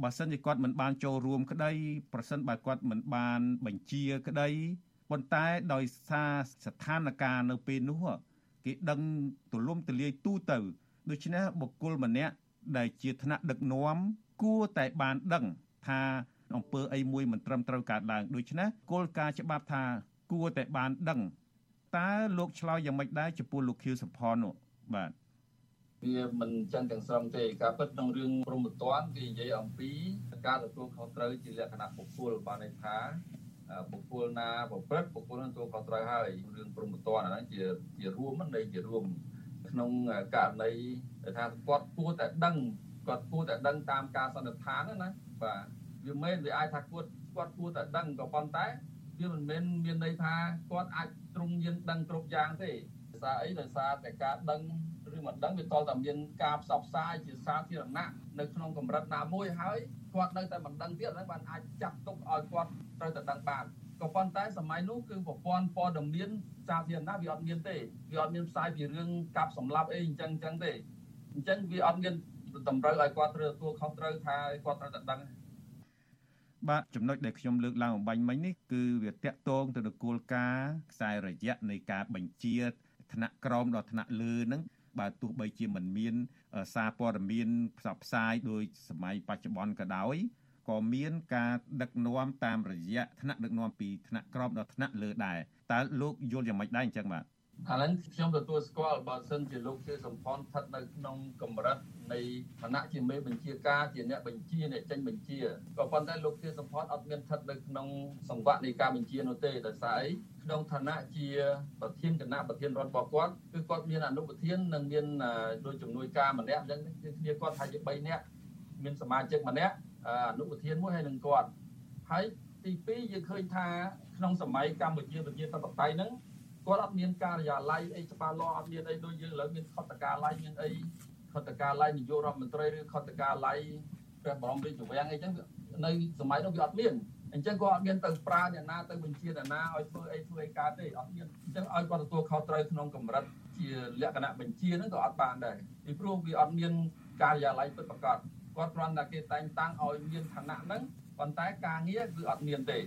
Speaker 11: បើសិនជាគាត់មិនបានចូលរួមក្តីប្រសិនបើគាត់មិនបានបញ្ជាក្តីប៉ុន្តែដោយសារស្ថានភាពនៅពេលនោះគេដឹងទូលំទូលាយទូទៅដូច្នេះបុគ្គលម្នាក់ដែលជាថ្នាក់ដឹកនាំគួរតែបានដឹងថាអំពើអីមួយមិនត្រឹមត្រូវកើតឡើងដូច្នេះគោលការណ៍ច្បាប់ថាគួរតែបានដឹង តើលោកឆ្លើយយ៉ាងម៉េចដែរចំពោះលោកខៀវសំផននោះបាទ
Speaker 12: វាមិនចឹងទាំងស្រុងទេការពិតក្នុងរឿងព្រមត្តនគេនិយាយអំពីការទទួលខុសត្រូវជាលក្ខណៈបុគ្គលបានន័យថាបុគ្គលណាប្រព្រឹត្តបុគ្គលនឹងទទួលខុសត្រូវហើយរឿងព្រមត្តនអាហ្នឹងជាជារួមន័យជារួមក្នុងករណីថាគាត់គួរតែដឹងគាត់គួរតែដឹងតាមការសន្និដ្ឋានណាបាទវាមិនវាអាចថាគាត់គាត់គួរតែដឹងក៏ប៉ុន្តែ វាមិនមែនមានន័យថាគាត់អាចទ្រង់ញៀនដឹងគ្រប់យ៉ាងទេដោយសារអីដោយសារតែការដឹងឬមិនដឹងវាតលតែមានការផ្សព្វផ្សាយជាសាធារណៈនៅក្នុងកម្រិតណាមួយហើយគាត់នៅតែមិនដឹងទៀតហើយបានអាចចាត់ទុកឲ្យគាត់ត្រូវតែដឹងបានក៏ប៉ុន្តែសម័យនោះគឺប្រព័ន្ធព័ត៌មានសាធារណៈវាអត់មានទេវាអត់មានផ្សាយពីរឿងកាប់សម្លាប់អីអញ្ចឹងអញ្ចឹងទេអញ្ចឹងវាអត់មានតម្រូវឲ្យគាត់ត្រូវទទួលខុសត្រូវថាគាត់ត្រូវតែដឹង
Speaker 11: បាទចំណុចដែលខ្ញុំលើកឡើងអំបញ្ញមិញនេះគឺវាតកតងទៅនឹងគោលការណ៍ខ្សែរយៈនៃការបញ្ជាថ្នាក់ក្រោមដល់ថ្នាក់លើហ្នឹងបើទោះបីជាមិនមានសារព័ត៌មានផ្សព្វផ្សាយដោយសម័យបច្ចុប្បន្នក៏ដោយក៏មានការដឹកនាំតាមរយៈថ្នាក់ដឹកនាំពីថ្នាក់ក្រោមដល់ថ្នាក់លើដែរតើលោកយល់យ៉ាងម៉េចដែរអញ្ចឹងបាទ
Speaker 12: អាហ្នឹងខ្ញុំទទួលស្គាល់បើសិនជាលោកជាសំផនស្ថិតនៅក្នុងកម្រិតនៃឋានៈជាមេបញ្ជាការជាអ្នកបញ្ជាអ្នកចេញបញ្ជាក៏ប៉ុន្តែលោកជាសំផនអត់មានស្ថិតនៅក្នុងសង្វាក់នៃការបញ្ជានោះទេដោយសារអីក្នុងឋានៈជាប្រធានគណៈប្រធានរដ្ឋរបស់គាត់គឺគាត់មានអនុប្រធាននិងមានដោយជំនួយការម្នាក់អញ្ចឹងគឺគ្នាគាត់ថាជា3នាក់មានសមាជិកម្នាក់អនុប្រធានមួយហើយនឹងគាត់ហើយទី2យើងឃើញថាក្នុងសម័យកម្ពុជាប្រជាធិបតេយ្យហ្នឹង គាត់អត់មានការិយាល័យអីច្បាស់លាស់អត់មានអីដូចយើងឥឡូវមានខុទ្ទកាល័យមានអីខុទ្ទកាល័យនាយករដ្ឋមន្ត្រីឬខុទ្ទកាល័យព្រះបរមរាជវាំងអីចឹងនៅសម័យនោះវាអត់មានអញ្ចឹងគាត់អត់មានទៅប្រើអ្នកណាទៅបញ្ជាអ្នកណាឲ្យធ្វើអីធ្វើអីកើតទេអត់មានអញ្ចឹងឲ្យគាត់ទទួលខុសត្រូវក្នុងកម្រិតជាលក្ខណៈបញ្ជាហ្នឹងក៏អត់បានដែរពីព្រោះវាអត់មានការិយាល័យពិតប្រាកដគាត់គ្រាន់តែគេតែងតាំងឲ្យមានឋានៈហ្នឹងប៉ុន្តែការងារគឺអត់មានទេ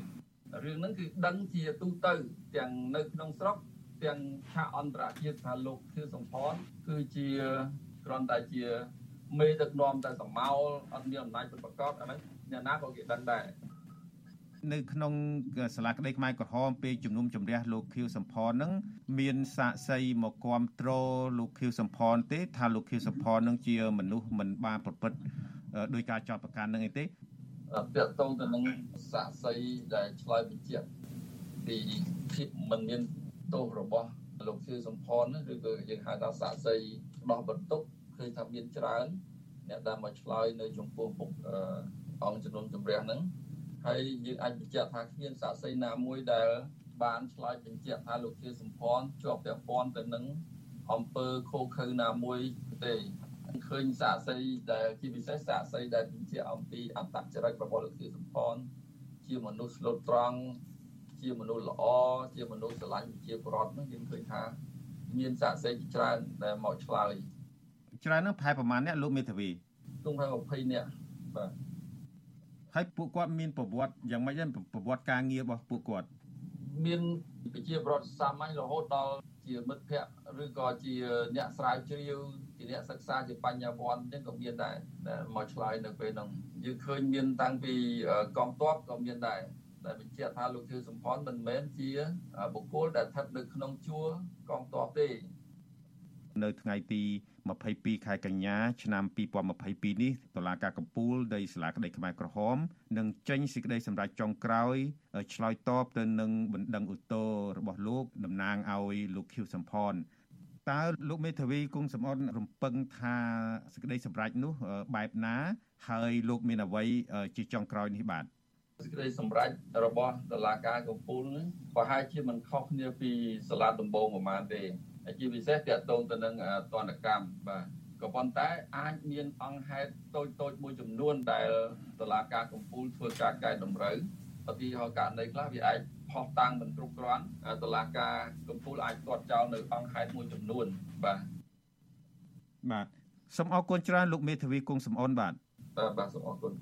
Speaker 12: រឿងហ្នឹងគឺដឹងជាទូទៅ ទាំងនៅក្នុងស្រុកទាំងឆាកអន្តរជាតិថាលោកគឺសំផនគឺជាគ្រាន់តែជាមេដឹកនាំតែសមោលអត់មានអំណាចពិតប្រាកដអាហ្នឹងអ្នកណាក៏គេដឹងដែរ
Speaker 11: នៅក្នុងសាលាក្តីខ្មែរក្រហមពេលជំនុំជម្រះលោកខៀវសំផននឹងមានសាកសីមកគ្រប់គ្រងលោកខៀវសំផនទេថាលោកខៀវសំផននឹងជាមនុស្សមិនបានប្រព្រឹត្តដោយការចោទប្រកាន់នឹងអីទេ
Speaker 12: ពាក់ទងទៅនឹងសាកសីដែលឆ្លើយបញ្ជាក់ពីភាពមិនមានទោសរបស់លោកខៀវសំផនឬក៏យើងហៅថាសាកសីដោះបន្ទុកឃើញថាមានច្រើនអ្នកដែលមកឆ្លើយនៅចំពោះមុខអង្គជំនុំជម្រះហ្នឹងហើយយើងអាចបញ្ជាក់ថាគ្មានសាកសីណាមួយដែលបានឆ្លើយបញ្ជាក់ថាលោកខៀវសំផនជាប់ពាក់ព័ន្ធទៅនឹងអង្គើខូខើណាមួយទេ ឃើញសាកសីដែលជាពិសេសសាកសីដែលបញ្ជាក់អំពីអត្តចរិតរបស់លោកខៀវសំផនជាមនុស្សស្លូតត្រង់ជាមនុស្សល្អជាមនុស្សស្រឡាញ់ប្រជាពលរដ្ឋនោះយើងឃើញថាមានសាកសីច្រើនដែលមកឆ្លើយ
Speaker 11: ច្រើននោះប្រហែលប្រហែលអ្នកលោកមេធាវី
Speaker 12: ទុំប្រហែល20អ្នកបាទ
Speaker 11: ហើយពួកគាត់មានប្រវត្តិយ៉ាងម៉េចដែរប្រវត្តិការងាររបស់ពួកគាត់
Speaker 12: មានប្រជាពលរដ្ឋសាមញ្ញរហូតដល់ជាមិត្តភ័ក្តិឬក៏ជាអ្នកស្រាវជ្រាវ ជាអ្នកសិក្សាជាបញ្ញវន្តអញ្ចឹងក៏មានដែរដែលមកឆ្លើយនៅពេលហ្នឹងយើងឃើញមានតាំងពីកងទ័ពក៏មានដែរដែលបញ្ជាក់ថាលោកជឿសំផនមិនមែនជាបុគ្គលដែលស្ថិតនៅក្នុងជួរកងទ័ពទេ
Speaker 11: នៅថ្ងៃទី22ខែកញ្ញាឆ្នាំ2022នេះតុលាការកំពូលនៃសាលាក្តីខ្មែរក្រហមនឹងចេញសេចក្តីសម្រេចចុងក្រោយឆ្លើយតបទៅនឹងបណ្ដឹងឧទ្ធររបស់លោកតំណាងឲ្យលោកខៀវសំផន តើលោកមេធាវីគង់សំអនរំពឹងថាសេចក្តីសម្រេចនោះបែបណា ហើយលោកមានអ្វីជាចុងក្រោយនេះបាទ
Speaker 12: សេចក្តីសម្រេចរបស់តុលាការកំពូលនេះប្រហែលជាមិនខុសគ្នាពីសាលាដំបងប្រមាណទេហើយជាពិសេសទាក់ទងទៅនឹងទណ្ឌកម្មបាទក៏ប៉ុន្តែអាចមានអង្គហេតុតូចតូចមួយចំនួនដែលតឡាការកម្ពុជាធ្វើការកែតម្រូវឧទាហរណ៍ករណីខ្លះវាអាច ផុសតាំងមិនគ្រប់គ្រាន់តឡាការកម្ពុជាអាចទាត់ចោលនៅអង្គហេតុមួយចំនួនបាទ
Speaker 11: បាទសូមអរគុណច្រើនលោកមេធាវីគង់សំអនបាទ
Speaker 12: បាទបាទសូមអរគុណ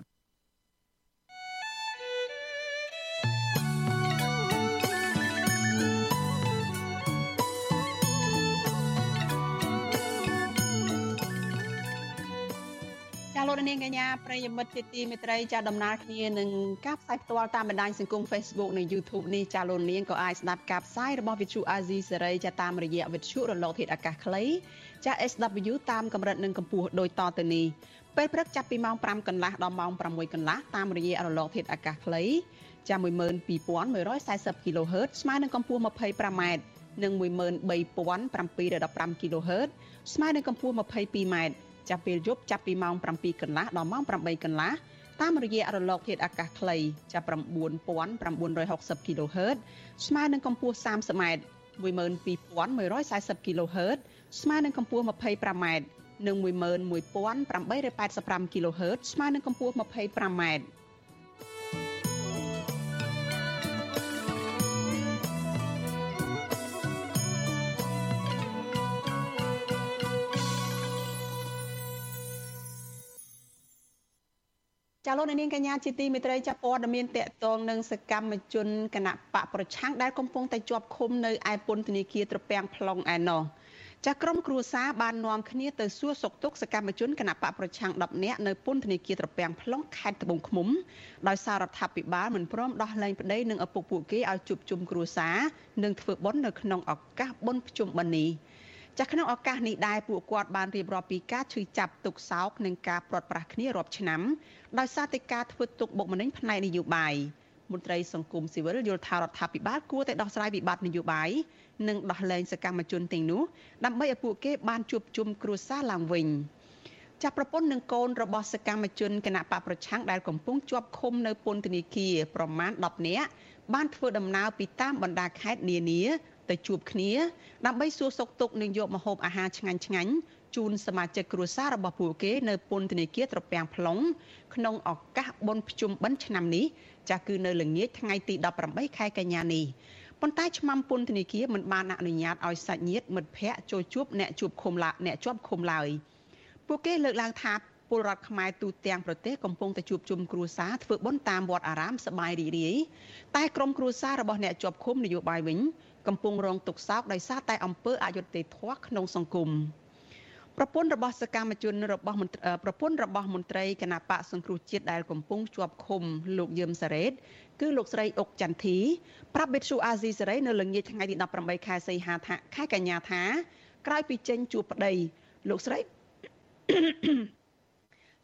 Speaker 4: លោកនាងកញ្ញាប្រិយមិត្តជាទីមេត្រីចាដំណើរគ្នានឹងការផ្សាយផ្ទាល់តាមបណ្ដាញសង្គម Facebook និង YouTube នេះចាលោកនាងក៏អាចស្ដាប់ការផ្សាយរបស់ Vithu Azizi សេរីចាតាមរយៈវិទ្យុរលកធាតុអាកាសខ្លីចា SW តាមកម្រិតនិងកម្ពស់ដូចតទៅនេះពេលព្រឹកចាប់ពីម៉ោង5កន្លះដល់ម៉ោង6កន្លះតាមរយៈរលកធាតុអាកាសខ្លីចា12140 kHz ស្មើនឹងកម្ពស់ 25m និង13715 kHz ស្មើនឹងកម្ពស់ 22m ចាប់ពេលយប់ចាប់ពីម៉ោង7កន្លះដល់ម៉ោង8កន្លះតាមរយៈរលកធាតុអាកាសខ្លីចាប់9960 kHz ស្មើនឹងកម្ពស់ 30m 12140 kHz ស្មើនឹងកម្ពស់ 25m និង11885 kHz ស្មើនឹងកម្ពស់ 25m ចា លោកនាងកញ្ញាជាទីមេត្រីចាព័ត៌មានតកតងនឹងសកម្មជនគណៈបកប្រឆាំងដែលកំពុងតែជាប់ឃុំនៅឯពន្ធនាគារត្រពាំង plong ឯណោះចាក្រុមគ្រួសារបាននាំគ្នាទៅសួរសុខទុក្ខសកម្មជនគណៈបកប្រឆាំង10នាក់នៅពន្ធនាគារត្រពាំង plong ខេត្តត្បូងឃ្មុំដោយសាររដ្ឋាភិបាលមិនព្រមដោះលែងប្តីនិងឪពុកពួកគេឲ្យជួបជុំគ្រួសារនិងធ្វើបុណ្យនៅក្នុងឱកាសបុណ្យភ្ជុំបិណ្ឌនេះ ចាក្នុងឱកាសនេះដែរពួកគាត់បានរៀបរាប់ពីការឈឺចាប់ទុកសោកនិងការព្រាត់ប្រាសគ្នារាប់ឆ្នាំដោយសារតែការធ្វើទុកបុកម្នេញផ្នែកនយោបាយមន្ត្រីសង្គមស៊ីវិលយល់ថារដ្ឋាភិបាលគួរតែដោះស្រាយវិបត្តិនយោបាយនិងដោះលែងសកម្មជនទាំងនោះដើម្បីឲ្យពួកគេបានជួបជុំគ្រួសារឡើងវិញចាប់ប្រពន្ធនិងកូនរបស់សកម្មជនគណៈបកប្រឆាំងដែលកំពុងជាប់ឃុំនៅពន្ធនាគារប្រមាណ10នាក់បានធ្វើដំណើរពីតាមបណ្ដាខេត្តនានា ទៅជួបគ្នា ដើម្បីសួរសុខទុក្ខនិងយកម្ហូបអាហារឆ្ងាញ់ឆ្ងាញ់ជូនសមាជិកគ្រួសាររបស់ពួកគេនៅពន្ធនាគារត្រពាំង plong ក្នុងឱកាសបុណ្យភ្ជុំបិណ្ឌឆ្នាំនេះចាស់គឺនៅល្ងាចថ្ងៃទី18ខែកញ្ញានេះប៉ុន្តែឆ្មាំពន្ធនាគារមិនបានអនុញ្ញាតឲ្យសាច់ញាតិមិត្តភ័ក្តិចូលជួបអ្នកជួបឃុំឡាអ្នកជាប់ឃុំឡើយពួកគេលើកឡើងថា ពលរដ្ឋខ្មែរទូទាំងប្រទេសកំពុងតែជួបជុំគ្រួសារធ្វើបុណ្យតាមវត្តអារាមសប្បាយរីករាយតែក្រុមគ្រួសាររបស់អ្នកជាប់ឃុំនយោបាយវិញកំពុងរងទុក្ខសោកដោយសារតែអំពើអយុត្តិធម៌ក្នុងសង្គមប្រពន្ធរបស់សកម្មជនរបស់ប្រពន្ធរបស់មន្ត្រីគណៈបកសង្គ្រោះជាតិដែលកំពុងជាប់ឃុំលោកយឹមសារ៉េតគឺលោកស្រីអុកចន្ទធីប្រាប់បេតស៊ូអាស៊ីសេរីនៅល្ងាចថ្ងៃទី18ខែសីហាថាខែកញ្ញាថា ក្រោយពីចេញជួបប្តីលោកស្រី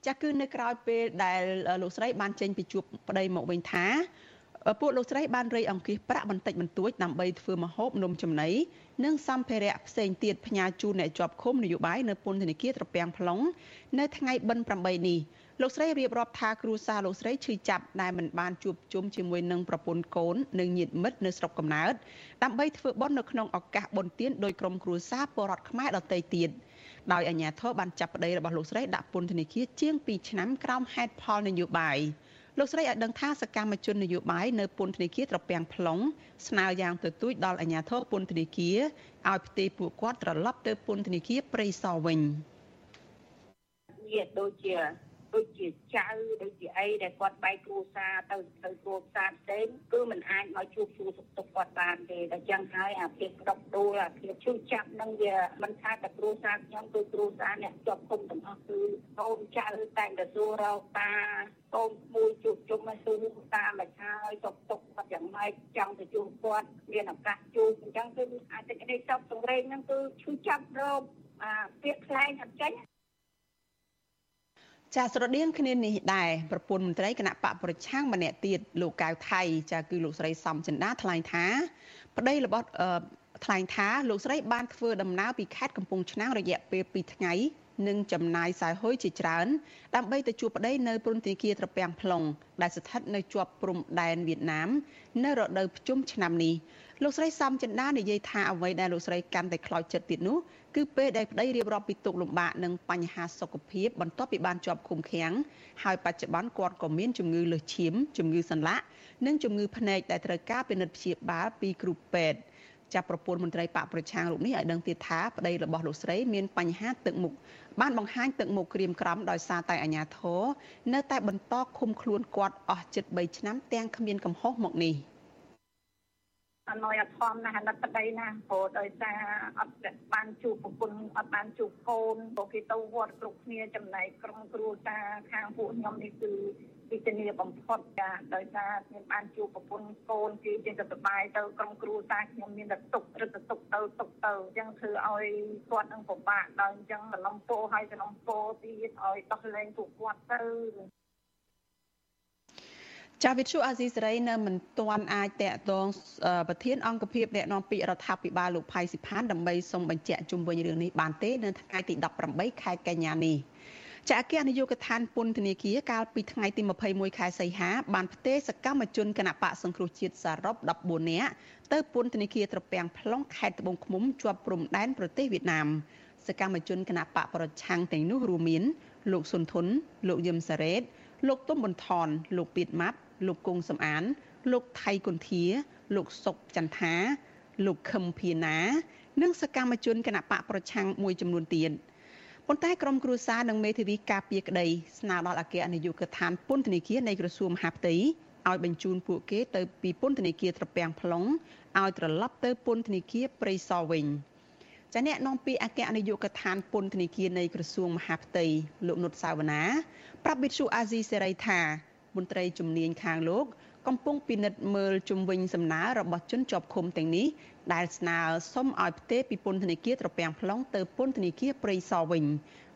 Speaker 4: ចាស់គឺនៅក្រៅពេលដែលលោកស្រីបានចេញពីជួបប្តីមកវិញថាពួកលោកស្រីបានរៃអង្គាសប្រាក់បន្តិចបន្តួចដើម្បីធ្វើម្ហូបនំចំណីនិងសម្ភារៈផ្សេងទៀតផ្ញើជូនអ្នកជាប់ឃុំនយោបាយនៅពន្ធនាគារត្រពាំង plong នៅថ្ងៃបិណ្ឌ8នេះលោកស្រីរៀបរាប់ថាគ្រួសារលោកស្រីឈឺចាប់ដែលមិនបានជួបជុំជាមួយនឹងប្រពន្ធកូននិងញាតិមិត្តនៅស្រុកកំណើតដើម្បីធ្វើបុណ្យនៅក្នុងឱកាសបុណ្យទានដោយក្រុមគ្រួសារពលរដ្ឋខ្មែរដទៃទៀត ដោយអាជ្ញាធរបានចាប់ប្តីរបស់លោកស្រីដាក់ពន្ធនាគារជាង2ឆ្នាំក្រោមហេតុផលនយោបាយលោកស្រីឲ្យដឹងថាសកម្មជននយោបាយនៅពន្ធនាគារត្រពាំង plong ស្នើយ៉ាងទទូចដល់អាជ្ញាធរពន្ធនាគារឲ្យផ្ទេរពួកគាត់ត្រឡប់ទៅពន្ធនាគារព្រៃសរវិញ
Speaker 13: វាដូចជា ដូចជាចៅដូចជាអីដែលគាត់បែកគ្រួសារទៅទៅគ្រួសារផ្សេងគឺมันអាចមកជួបសួរសុខទុក្ខគាត់បានទេតែចឹងហើយអាភាពដុកដូលអាភាពឈឺចាប់នឹងវាមិនថាតែគ្រួសារខ្ញុំគឺគ្រួសារអ្នកជាប់គុំទាំងអស់គឺកូនចៅតែងតែសួររកតាកូនមួយជួបជុំមកសួរតាមកហើយសុខទុក្ខគាត់យ៉ាងម៉េចចង់ទៅជួបគាត់មានឱកាសជួបអញ្ចឹងគឺអាចក្តីសោកសង្រេងហ្នឹងគឺឈឺចាប់រោគអាពាក្យខ្លែងអត់ចេញ
Speaker 4: ចាស្រដៀងគ្នានេះដែរប្រពន្ធមន្ត្រីគណៈបកប្រឆាំងម្នាក់ទៀតលោកកៅថៃចាគឺលោកស្រីសំចិន្តាថ្លែងថាប្តីរបស់ថ្លែងថាលោកស្រីបានធ្វើដំណើរពីខេត្តកំពង់ឆ្នាំងរយៈពេល2ថ្ងៃ និងចំណាយខ្សែហុយជាច្រើន ដើម្បីទៅជួបប្តីនៅព្រំទីគារត្រពាំង plong ដែលស្ថិតនៅជាប់ព្រំដែនវៀតណាម នៅរដូវភ្ជុំឆ្នាំនេះលោកស្រីសំចិន្តានិយាយថាអ្វីដែលលោកស្រីកាន់តែខ្លោចចិត្តទៀតនោះគឺពេលដែលប្តីរៀបរាប់ពីទុកលំបាកនិងបញ្ហាសុខភាពបន្ទាប់ពីបានជាប់ឃុំឃាំងហើយបច្ចុប្បន្នគាត់ក៏មានជំងឺលើសឈាមជំងឺសន្លាក់និងជំងឺភ្នែកដែលត្រូវការពិនិត្យព្យាបាលពីគ្រូពេទ្យ ចាប់ប្រពន្ធមន្ត្រីបកប្រឆាំងរូបនេះឲ្យដឹងទៀតថាប្តីរបស់លោកស្រីមានបញ្ហាទឹកមុខបានបង្ហាញទឹកមុខក្រៀមក្រំដោយសារតែអាញាធរនៅតែបន្តឃុំខ្លួនគាត់អស់ជិត3ឆ្នាំទាំងគ្មានកំហុសមកនេះ
Speaker 13: អនុយអធមណាស់អាណិតប្តីណាព្រោះដោយសារអត់បានជួបប្រពន្ធអត់បានជួបកូនព្រោះគេទៅវត្តគ្រប់គ្នាចំណែកក្រុមគ្រួសារខាងពួកខ្ញុំនេះគឺ វិធានាបំផុតចាដោយសារខ្ញុំបានជួបប្រពន្ធកូនគេចេះតែសប្បាយទៅក្រុមគ្រួសារខ្ញុំមានតែទុករឹតទុកទៅទុកទៅអញ្ចឹងធ្វើឲ្យគាត់នឹងពិបាកដល់អញ្ចឹងសំណុំពោឲ្យសំណុំពោទៀតឲ្យដោះលែងពួកគាត់ទៅ
Speaker 4: ចាវិទ្យុអាស៊ីសេរីនៅមិនទាន់អាចតកតងប្រធានអង្គភិបអ្នកនាំពាក្យរដ្ឋាភិបាលលោកផៃសិផានដើម្បីសូមបញ្ជាក់ជុំវិញរឿងនេះបានទេនៅថ្ងៃទី18ខែកញ្ញានេះ ចាអគ្គនាយកដ្ឋានពន្ធនាគារកាលពីថ្ងៃទី21ខែសីហាបានផ្ទេរសកម្មជនគណៈបកសង្គ្រោះជាតិសរុប14នាក់ទៅពន្ធនាគារត្រពាំង plong ខេត្តត្បូងឃ្មុំជាប់ព្រំដែនប្រទេសវៀតណាមសកម្មជនគណៈបកប្រឆាំងទាំងនោះរួមមានលោកសុនធុនលោកយឹមសារ៉េតលោកទុំប៊ុនថនលោកពៀតម៉ាត់លោកគង់សំអាន លោកថៃគុន្ធា លោកសុកចន្ទថា លោកខឹមភៀណា និងសកម្មជនគណៈបកប្រឆាំងមួយចំនួនទៀត ប៉ុន្តែក្រុមគ្រួសារនិងមេធាវីការពារក្តីស្នើដល់អគ្គនាយកដ្ឋានពន្ធនាគារនៃក្រសួងមហាផ្ទៃឲ្យបញ្ជូនពួកគេទៅពីពន្ធនាគារត្រពាំង plong ឲ្យត្រឡប់ទៅពន្ធនាគារព្រៃសរវិញចាអ្នកនាំពាក្យអគ្គនាយកដ្ឋានពន្ធនាគារនៃក្រសួងមហាផ្ទៃលោកនុតសាវណ្ណាប្រាប់វិទ្យុអាស៊ីសេរីថាមន្ត្រីជំនាញខាងលោក កំពុងពិនិត្យមើលជំវិញសំណើរបស់ជនជាប់ឃុំទាំងនេះ ដែលស្នើសុំឲ្យផ្ទេរពីពន្ធនាគារត្រពាំង plong ទៅពន្ធនាគារព្រៃសរវិញ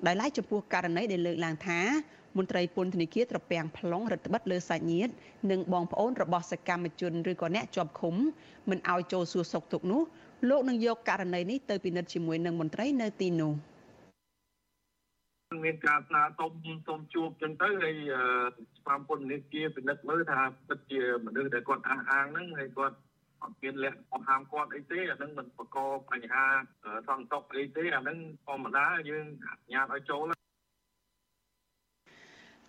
Speaker 4: ដោយឡែកចំពោះករណីដែលលើកឡើងថាមន្ត្រីពន្ធនាគារត្រពាំង plong រដ្ឋបិទលើសាច់ញាតិនិងបងប្អូនរបស់សកម្មជនឬក៏អ្នកជាប់ឃុំមិនឲ្យចូលសួរសុខទុក្ខនោះលោកនឹងយកករណីនេះទៅពិនិត្យជាមួយនឹងមន្ត្រីនៅទីនោះ។
Speaker 14: មានការស្នើសុំសុំជួបចឹងទៅហើយស្មារតីនិកាយពិនិត្យមើលថាពិតជាមនុស្សដែលគាត់អះអាងហ្នឹងហើយគាត់ អត់មានលក្ខបង្ហាមគាត់អីទេអាហ្នឹងមិនបង្កបញ្ហាសន្តិសុខអីទេអាហ្នឹងធម្មតាយើងអនុញ្ញាតឲ្យចូល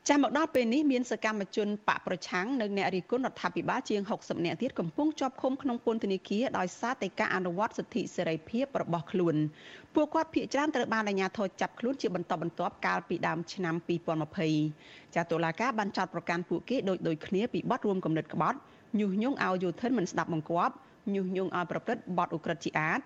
Speaker 4: ចាំមកដល់ពេលនេះមានសកម្មជនបកប្រឆាំងនិងអ្នករិះគន់រដ្ឋាភិបាលជាង60នាក់ទៀតកំពុងជាប់ឃុំក្នុងពន្ធនាគារដោយសារតែការអនុវត្តសិទ្ធិសេរីភាពរបស់ខ្លួនពួកគាត់ភ័យច្រើនត្រូវបានអាជ្ញាធរចាប់ខ្លួនជាបន្តបន្ទាប់កាលពីដើមឆ្នាំ2020ចាតុលាការបានចោទប្រកាន់ពួកគេដូចដូចគ្នាពីបទរួមគំនិតក្បត់ ញុះញង់ឲ្យយោធិនមិនស្ដាប់បង្គាប់ញុះញង់ឲ្យប្រព្រឹត្តបទឧក្រិដ្ឋជាអាត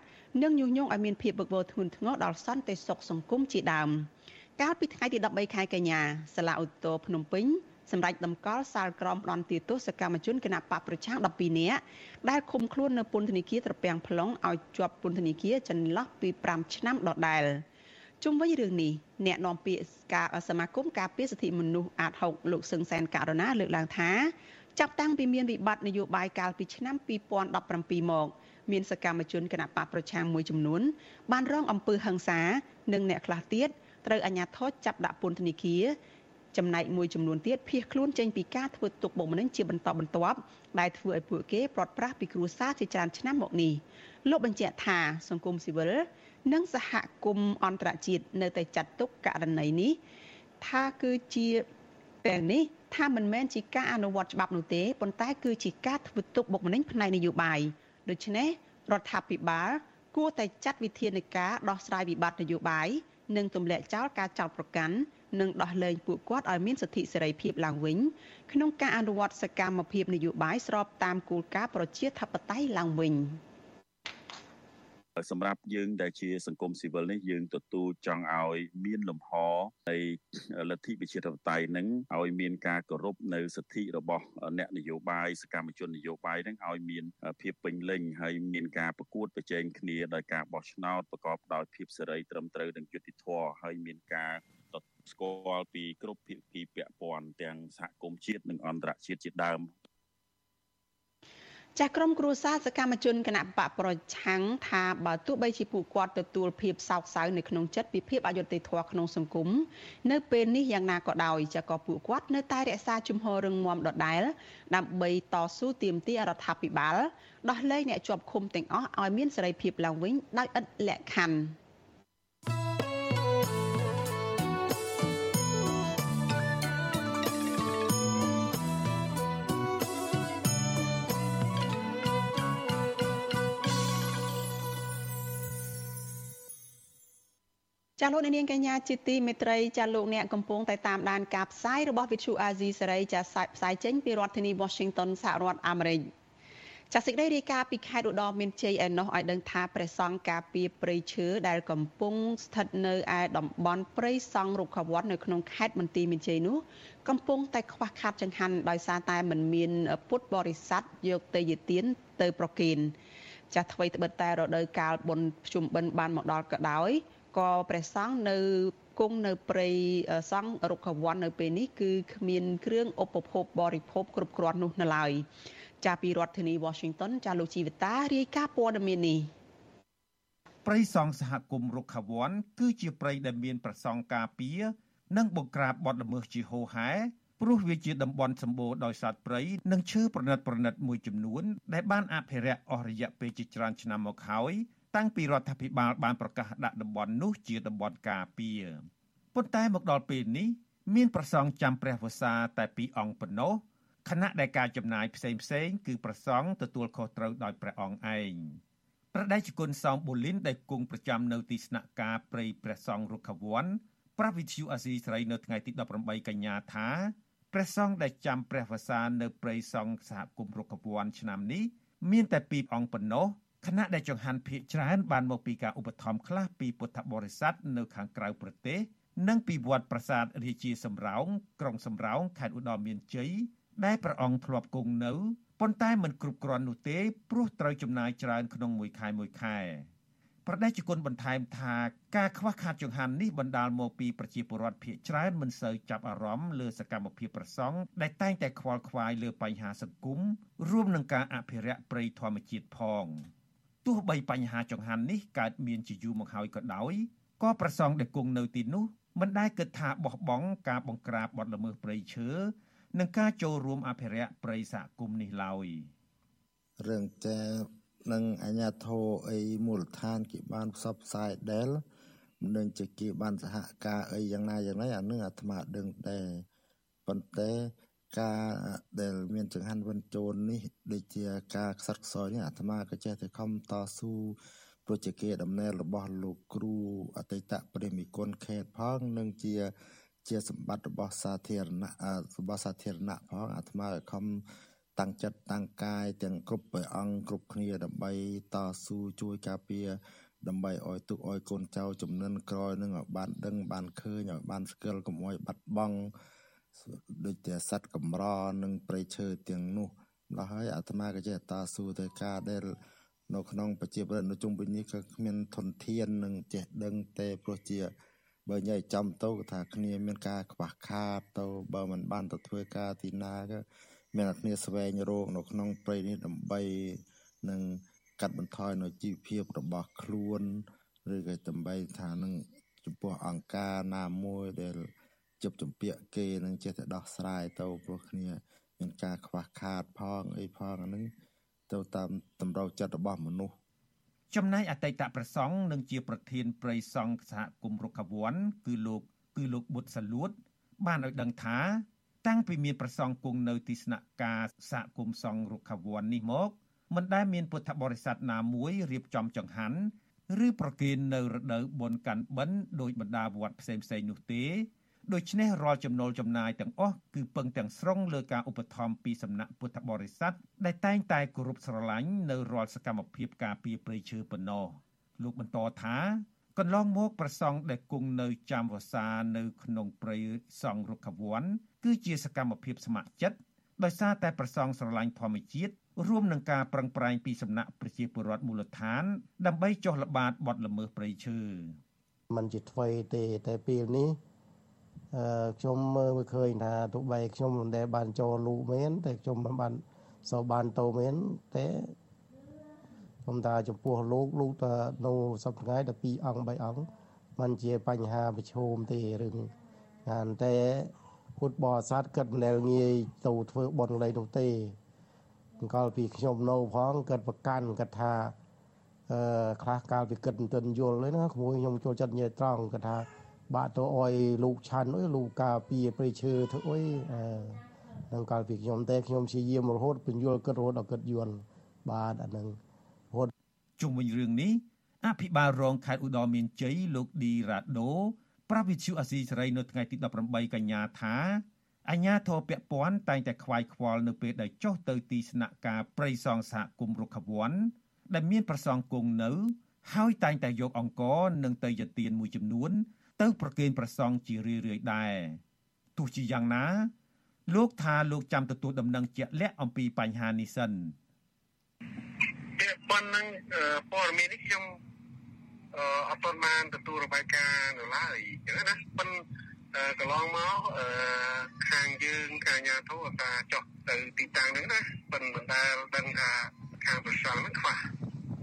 Speaker 4: និងញុះញង់ឲ្យមានភាពវឹកវរធ្ងន់ធ្ងរដល់សន្តិសុខសង្គមជាដើម។កាលពីថ្ងៃទី13ខែកញ្ញាសាលាឧទ្ធរភ្នំពេញសម្រាប់តម្កល់សាលក្រមផ្ដន់ទាទោសកម្មជនគណៈបកប្រឆាំង12នាក់ដែលឃុំខ្លួននៅពន្ធនាគារត្រពាំង plong ឲ្យជាប់ពន្ធនាគារចន្លោះពី5ឆ្នាំដដែលជុំវិញរឿងនេះអ្នកនាំពាក្យការសមាគមការពារសិទ្ធិមនុស្សអាត6លោកសឹងសែនករណាលើកឡើងថា ចាប់តាំងពីមានវិបត្តិនយោបាយកាលពីឆ្នាំ2017មកមានសកម្មជនគណៈបកប្រឆាំងមួយចំនួនបានរងអំពើហិង្សា និងអ្នកខ្លះទៀតត្រូវអាជ្ញាធរចាប់ដាក់ពន្ធនាគារចំណែកមួយចំនួនទៀតភៀសខ្លួនចេញពីការធ្វើទុកបុកម្នេញជាបន្តបន្ទាប់ដែលធ្វើឲ្យពួកគេប្រត់ប្រាស់ពីគ្រួសារជាច្រើនឆ្នាំមកនេះលោកបញ្ជាក់ថាសង្គមស៊ីវិលនិងសហគមន៍អន្តរជាតិនៅតែចាត់ទុកករណីនេះថាគឺជាទាំងនេះ ថាមិនមែនជាការអនុវត្តច្បាប់នោះទេប៉ុន្តែគឺជាការធ្វើទុកបុកម្នេញផ្នែកនយោបាយដូច្នេះរដ្ឋាភិបាលគួរតែចាត់វិធានការដោះស្រាយវិបត្តិនយោបាយនិងទម្លាក់ចោលការចោទប្រកាន់និងដោះលែងពួកគាត់ឲ្យមានសិទ្ធិសេរីភាពឡើងវិញក្នុងការអនុវត្តសកម្មភាពនយោបាយស្របតាមគោលការណ៍ប្រជាធិបតេយ្យឡើងវិញ
Speaker 15: សម្រាប់យើងដែលជាសង្គមស៊ីវិលនេះយើងទទួលចង់ឲ្យមានលំហនៃលទ្ធិប្រជាធិបតេយ្យនឹងឲ្យមានការគោរពនៅសិទ្ធិរបស់អ្នកនយោបាយសកម្មជននយោបាយនឹងឲ្យមានភាពពេញលេញហើយមានការប្រកួតប្រជែងគ្នាដោយការបោះឆ្នោតប្រកបដោយភាពសេរីត្រឹមត្រូវនិងយុត្តិធម៌ហើយមានការស្គាល់ពីគ្រប់ភាគីពាក់ព័ន្ធទាំងសហគមន៍ជាតិនិងអន្តរជាតិជាដើម
Speaker 4: ចាស់ក្រុមគ្រួសារសកម្មជនគណៈបកប្រឆាំងថាបើទោះបីជាពួកគាត់ទទួលភាពសោកសៅនៅក្នុងចិត្តពីភាពអយុត្តិធម៌ក្នុងសង្គមនៅពេលនេះយ៉ាងណាក៏ដោយចាស់ក៏ពួកគាត់នៅតែរក្សាជំហររឹងមាំដដែលដើម្បីតស៊ូទាមទាររដ្ឋាភិបាលដោះលែងអ្នកជាប់ឃុំទាំងអស់ឲ្យមានសេរីភាពឡើងវិញដោយឥតលក្ខខណ្ឌ ចាលោកនាងកញ្ញាជាទីមេត្រីចាលោកអ្នកកំពុងតែតាមដានការផ្សាយរបស់ Vithu Azizi សេរីចាផ្សាយចេញពីរដ្ឋធានី Washington សហរដ្ឋអាមេរិកចាសេចក្តីរាយការណ៍ពីខេត្តឧត្តរមានជ័យឯណោះឲ្យដឹងថាព្រះសង្ឃការពារព្រៃឈើដែលកំពុងស្ថិតនៅឯតំបន់ព្រៃសង់រុក្ខវ័ននៅក្នុងខេត្តមន្ទីរមានជ័យនោះកំពុងតែខ្វះខាតចង្ហាន់ដោយសារតែមិនមានពុទ្ធបរិស័ទយកទៅយទានទៅប្រគេនចាស់ថ្មីត្បិតតែរដូវកាលបុណ្យភ្ជុំបិណ្ឌបានមកដល់ក៏ដោយ ក៏ព្រះសង្ឃនៅគង់នៅព្រៃសង្ឃរុក្ខវ័ននៅពេលនេះគឺគ្មានគ្រឿងឧបភោគបរិភោគគ្រប់គ្រាន់នោះនៅឡើយចាពីរដ្ឋធានី Washington ចាលោកជីវិតារាយការណ៍ព័ត៌មាននេះ
Speaker 11: ព្រៃសង់សហគមន៍រុក្ខវ័នគឺជាព្រៃដែលមានប្រសង់ការពារនិងបង្ក្រាបបទល្មើសជាហូរហែព្រោះវាជាតំបន់សម្បូរដោយសត្វព្រៃនិងឈើប្រណិតប្រណិតមួយចំនួនដែលបានអភិរក្សអស់រយៈពេលជាច្រើនឆ្នាំមកហើយ តាំងពីរដ្ឋាភិបាលបានប្រកាសដាក់តំបន់នោះជាតំបន់ការពារប៉ុន្តែមកដល់ពេលនេះមានប្រសង់ចាំព្រះវស្សាតែពីរអង្គប៉ុណ្ណោះខណៈដែលការចំណាយផ្សេងផ្សេងគឺប្រសង់ទទួលខុសត្រូវដោយព្រះអង្គឯងប្រដេជគុណសោមបូលីនដែលគង់ប្រចាំនៅទីស្នាក់ការព្រៃព្រះសង្ឃរុក្ខវ័នប្រវិទ្យុអាស៊ីសេរីនៅថ្ងៃទី18កញ្ញាថាព្រះសង្ឃដែលចាំព្រះវស្សានៅព្រៃសង្ឃសហគមន៍រុក្ខវ័នឆ្នាំនេះមានតែពីរអង្គប៉ុណ្ណោះ ខណៈដែលចង្ហាន់ភៀកច្រើនបានមកពីការឧបត្ថម្ភខ្លះពីពុទ្ធបរិស័ទនៅខាងក្រៅប្រទេស និងពីវត្តប្រាសាទរាជាសំរោងក្រុងសំរោងខេត្តឧត្តរមានជ័យដែលព្រះអង្គធ្លាប់គង់នៅប៉ុន្តែមិនគ្រប់គ្រាន់នោះទេព្រោះត្រូវចំណាយច្រើនក្នុងមួយខែមួយខែប្រដេជគុណបន្ថែមថាការខ្វះខាតចង្ហាន់នេះបណ្ដាលមកពីប្រជាពលរដ្ឋភៀសច្រើនមិនសូវចាប់អារម្មណ៍លើសកម្មភាពប្រសង់ដែលតែងតែខ្វល់ខ្វាយលើបញ្ហាសង្គមរួមនឹងការអភិរក្សព្រៃធម្មជាតិផង។ ទោះបីបញ្ហាចង្ហាន់នេះកើតមានជាយូរមកហើយក៏ដោយក៏ប្រសងដែលគង់នៅទីនោះមិនដែលគិតថាបោះបង់ការបង្ក្រាបបទល្មើសព្រៃឈើនិងការចូលរួមអភិរក្សព្រៃសហគមន៍នេះឡើយ
Speaker 16: រឿងចានឹងអញ្ញាធោអីមូលដ្ឋានគេបានផ្សព្វផ្សាយដែលមិនដឹងជាគេបានសហការអីយ៉ាងណាយ៉ាងណាអានឹងអាត្មាដឹងដែរប៉ុន្តែ ការដែលមានចង្ហាន់វិនជូននេះដូចជាការខ្សត់ខ្សោយនេះអាត្មាក៏ចេះតែខំតស៊ូព្រោះជាគេដំណើររបស់លោកគ្រូអតីតព្រះមិគុណខេតផងនិងជាជាសម្បត្តិរបស់សាធារណៈរបស់សាធារណៈផងអាត្មាក៏ខំតាំងចិត្តតាំងកាយទាំងគ្រប់ព្រះអង្គគ្រប់គ្នាដើម្បីតស៊ូជួយការពារដើម្បីឲ្យទុកឲ្យកូនចៅចំនួនក្រោយនឹងឲ្យបានដឹងបានឃើញឲ្យបានស្គាល់កុំឲ្យបាត់បង់ ដូចជាសត្វកម្រនិងព្រៃឈើទាំងនោះម្ល៉េះហើយអាត្មាក៏ចេះតស៊ូទៅការដែលនៅក្នុងប្រជាប្រដ្ឋនៅជុំវិញនេះក៏គ្មានធនធាននិងចេះដឹងទេព្រោះជាបើញ៉ៃចំទៅថាគ្នាមានការខ្វះខាតទៅបើមិនបានទៅធ្វើការទីណាក៏មានតែគ្នាស្វែងរកនៅក្នុងព្រៃនេះដើម្បីនឹងកាត់បន្ថយនៅជីវភាពរបស់ខ្លួនឬក៏ដើម្បីថានឹងចំពោះអង្គការណាមួយដែល ជប់ចម្ពាក់គេនឹងចេះតែដោះស្រាយទៅព្រោះគ្នាមានការខ្វះខាតផងអីផងអានឹងទៅតាមតម្រូវចិត្តរបស់មនុស្ស
Speaker 11: ចំណែកអតីតប្រសង់និងជាប្រធានព្រៃសង្ឃសហគមន៍រុក្ខវ័នគឺលោកគឺលោកបុត្រសាលួត បានឲ្យដឹងថាតាំងពីមានប្រសង់គង់នៅទីស្នាក់ការសហគមន៍សង្ឃរុក្ខវ័ននេះមកមិនដែលមានពុទ្ធបរិស័ទណាមួយរៀបចំចង្ហាន់ឬប្រគេននៅរដូវបុណ្យកាន់បិណ្ឌដោយបណ្ដាវត្តផ្សេងៗនោះទេ ដូច្នេះរាល់ចំណូលចំណាយទាំងអស់គឺពឹងទាំងស្រុងលើការឧបត្ថម្ភពីសំណាក់ពុទ្ធបរិស័ទដែលតែងតែគោរពស្រឡាញ់នៅរាល់សកម្មភាពការពារព្រៃឈើប៉ុណ្ណោះលោកបន្តថាកន្លងមកប្រសង់ដែលគង់នៅចាំវសានៅក្នុងព្រៃសង់រុក្ខវ័នគឺជាសកម្មភាពស្ម័គ្រចិត្តដោយសារតែប្រសង់ស្រឡាញ់ធម្មជាតិរួមនឹងការប្រឹងប្រែងពីសំណាក់ប្រជាពលរដ្ឋមូលដ្ឋាន ដើម្បីចុះល្បាតបទល្មើសព្រៃឈើ
Speaker 17: มันជាថ្មីទេតែពេលនេះ ខ្ញុំមើលឃើញថាទោះបីខ្ញុំមិនដែលបានចូលលូមែនតែខ្ញុំមិនបានសោបានតោមែនតែខ្ញុំថាចំពោះលោកលោកថានៅសប្តាហ៍ថ្ងៃ12អង្គ3អង្គมันជាបញ្ហាប្រឈមទេរឿងហានតែពុទ្ធបរិស័ទគិតមិនដែលងាយទៅធ្វើបុណ្យលេនោះទេអង្គលពីខ្ញុំនៅផងគិតប្រកាន់គិតថាអឺខ្លះកាលពីគិតមិនទាន់យល់ទេណាក្មួយខ្ញុំចូលចិត្តញ៉ែត្រង់គិតថា បាក់ទៅអយលោកឆាន់អុយលោកការពីព្រៃឈើធ្វើអុយអឺនឹងកាលពីខ្ញុំតែខ្ញុំព្យាយាមរហូតពន្យល់គិតរហូតដល់គិតយល់បាទអានឹង
Speaker 11: រហូតជុំវិញរឿងនេះអភិបាលរងខេត្តឧត្តរមានជ័យលោកឌីរ៉ាដូប្រាប់វិទ្យុអាស៊ីសេរីនៅថ្ងៃទី18កញ្ញាថាអញ្ញាធរពពាន់តែងតែខ្វាយខ្វល់នៅពេលដែលចុះទៅទីស្នាក់ការព្រៃសងសហគមន៍រុក្ខវ័នដែលមានប្រសងគង់នៅ ហើយតែងតែយកអង្គនិងទៅយទានមួយចំនួន ទៅប្រគេនប្រសងជារឿយៗដែរទោះជាយ៉ាងណា លោកថាលោកចាំទទួលដំណឹងជាក់លាក់អំពីបញ្ហានេះសិន
Speaker 14: ពាក់ព័ន្ធនឹងព័ត៌មាននេះខ្ញុំអត់ទាន់បានទទួលរបាយការណ៍នៅឡើយអញ្ចឹងណាប៉ុន្តែកន្លងមកខាងយើងខាងអាញាធរថាចុះទៅទីតាំងហ្នឹងណាប៉ុន្តែមិនដែលដឹងថាខាងប្រសល់ហ្នឹងខ្វះ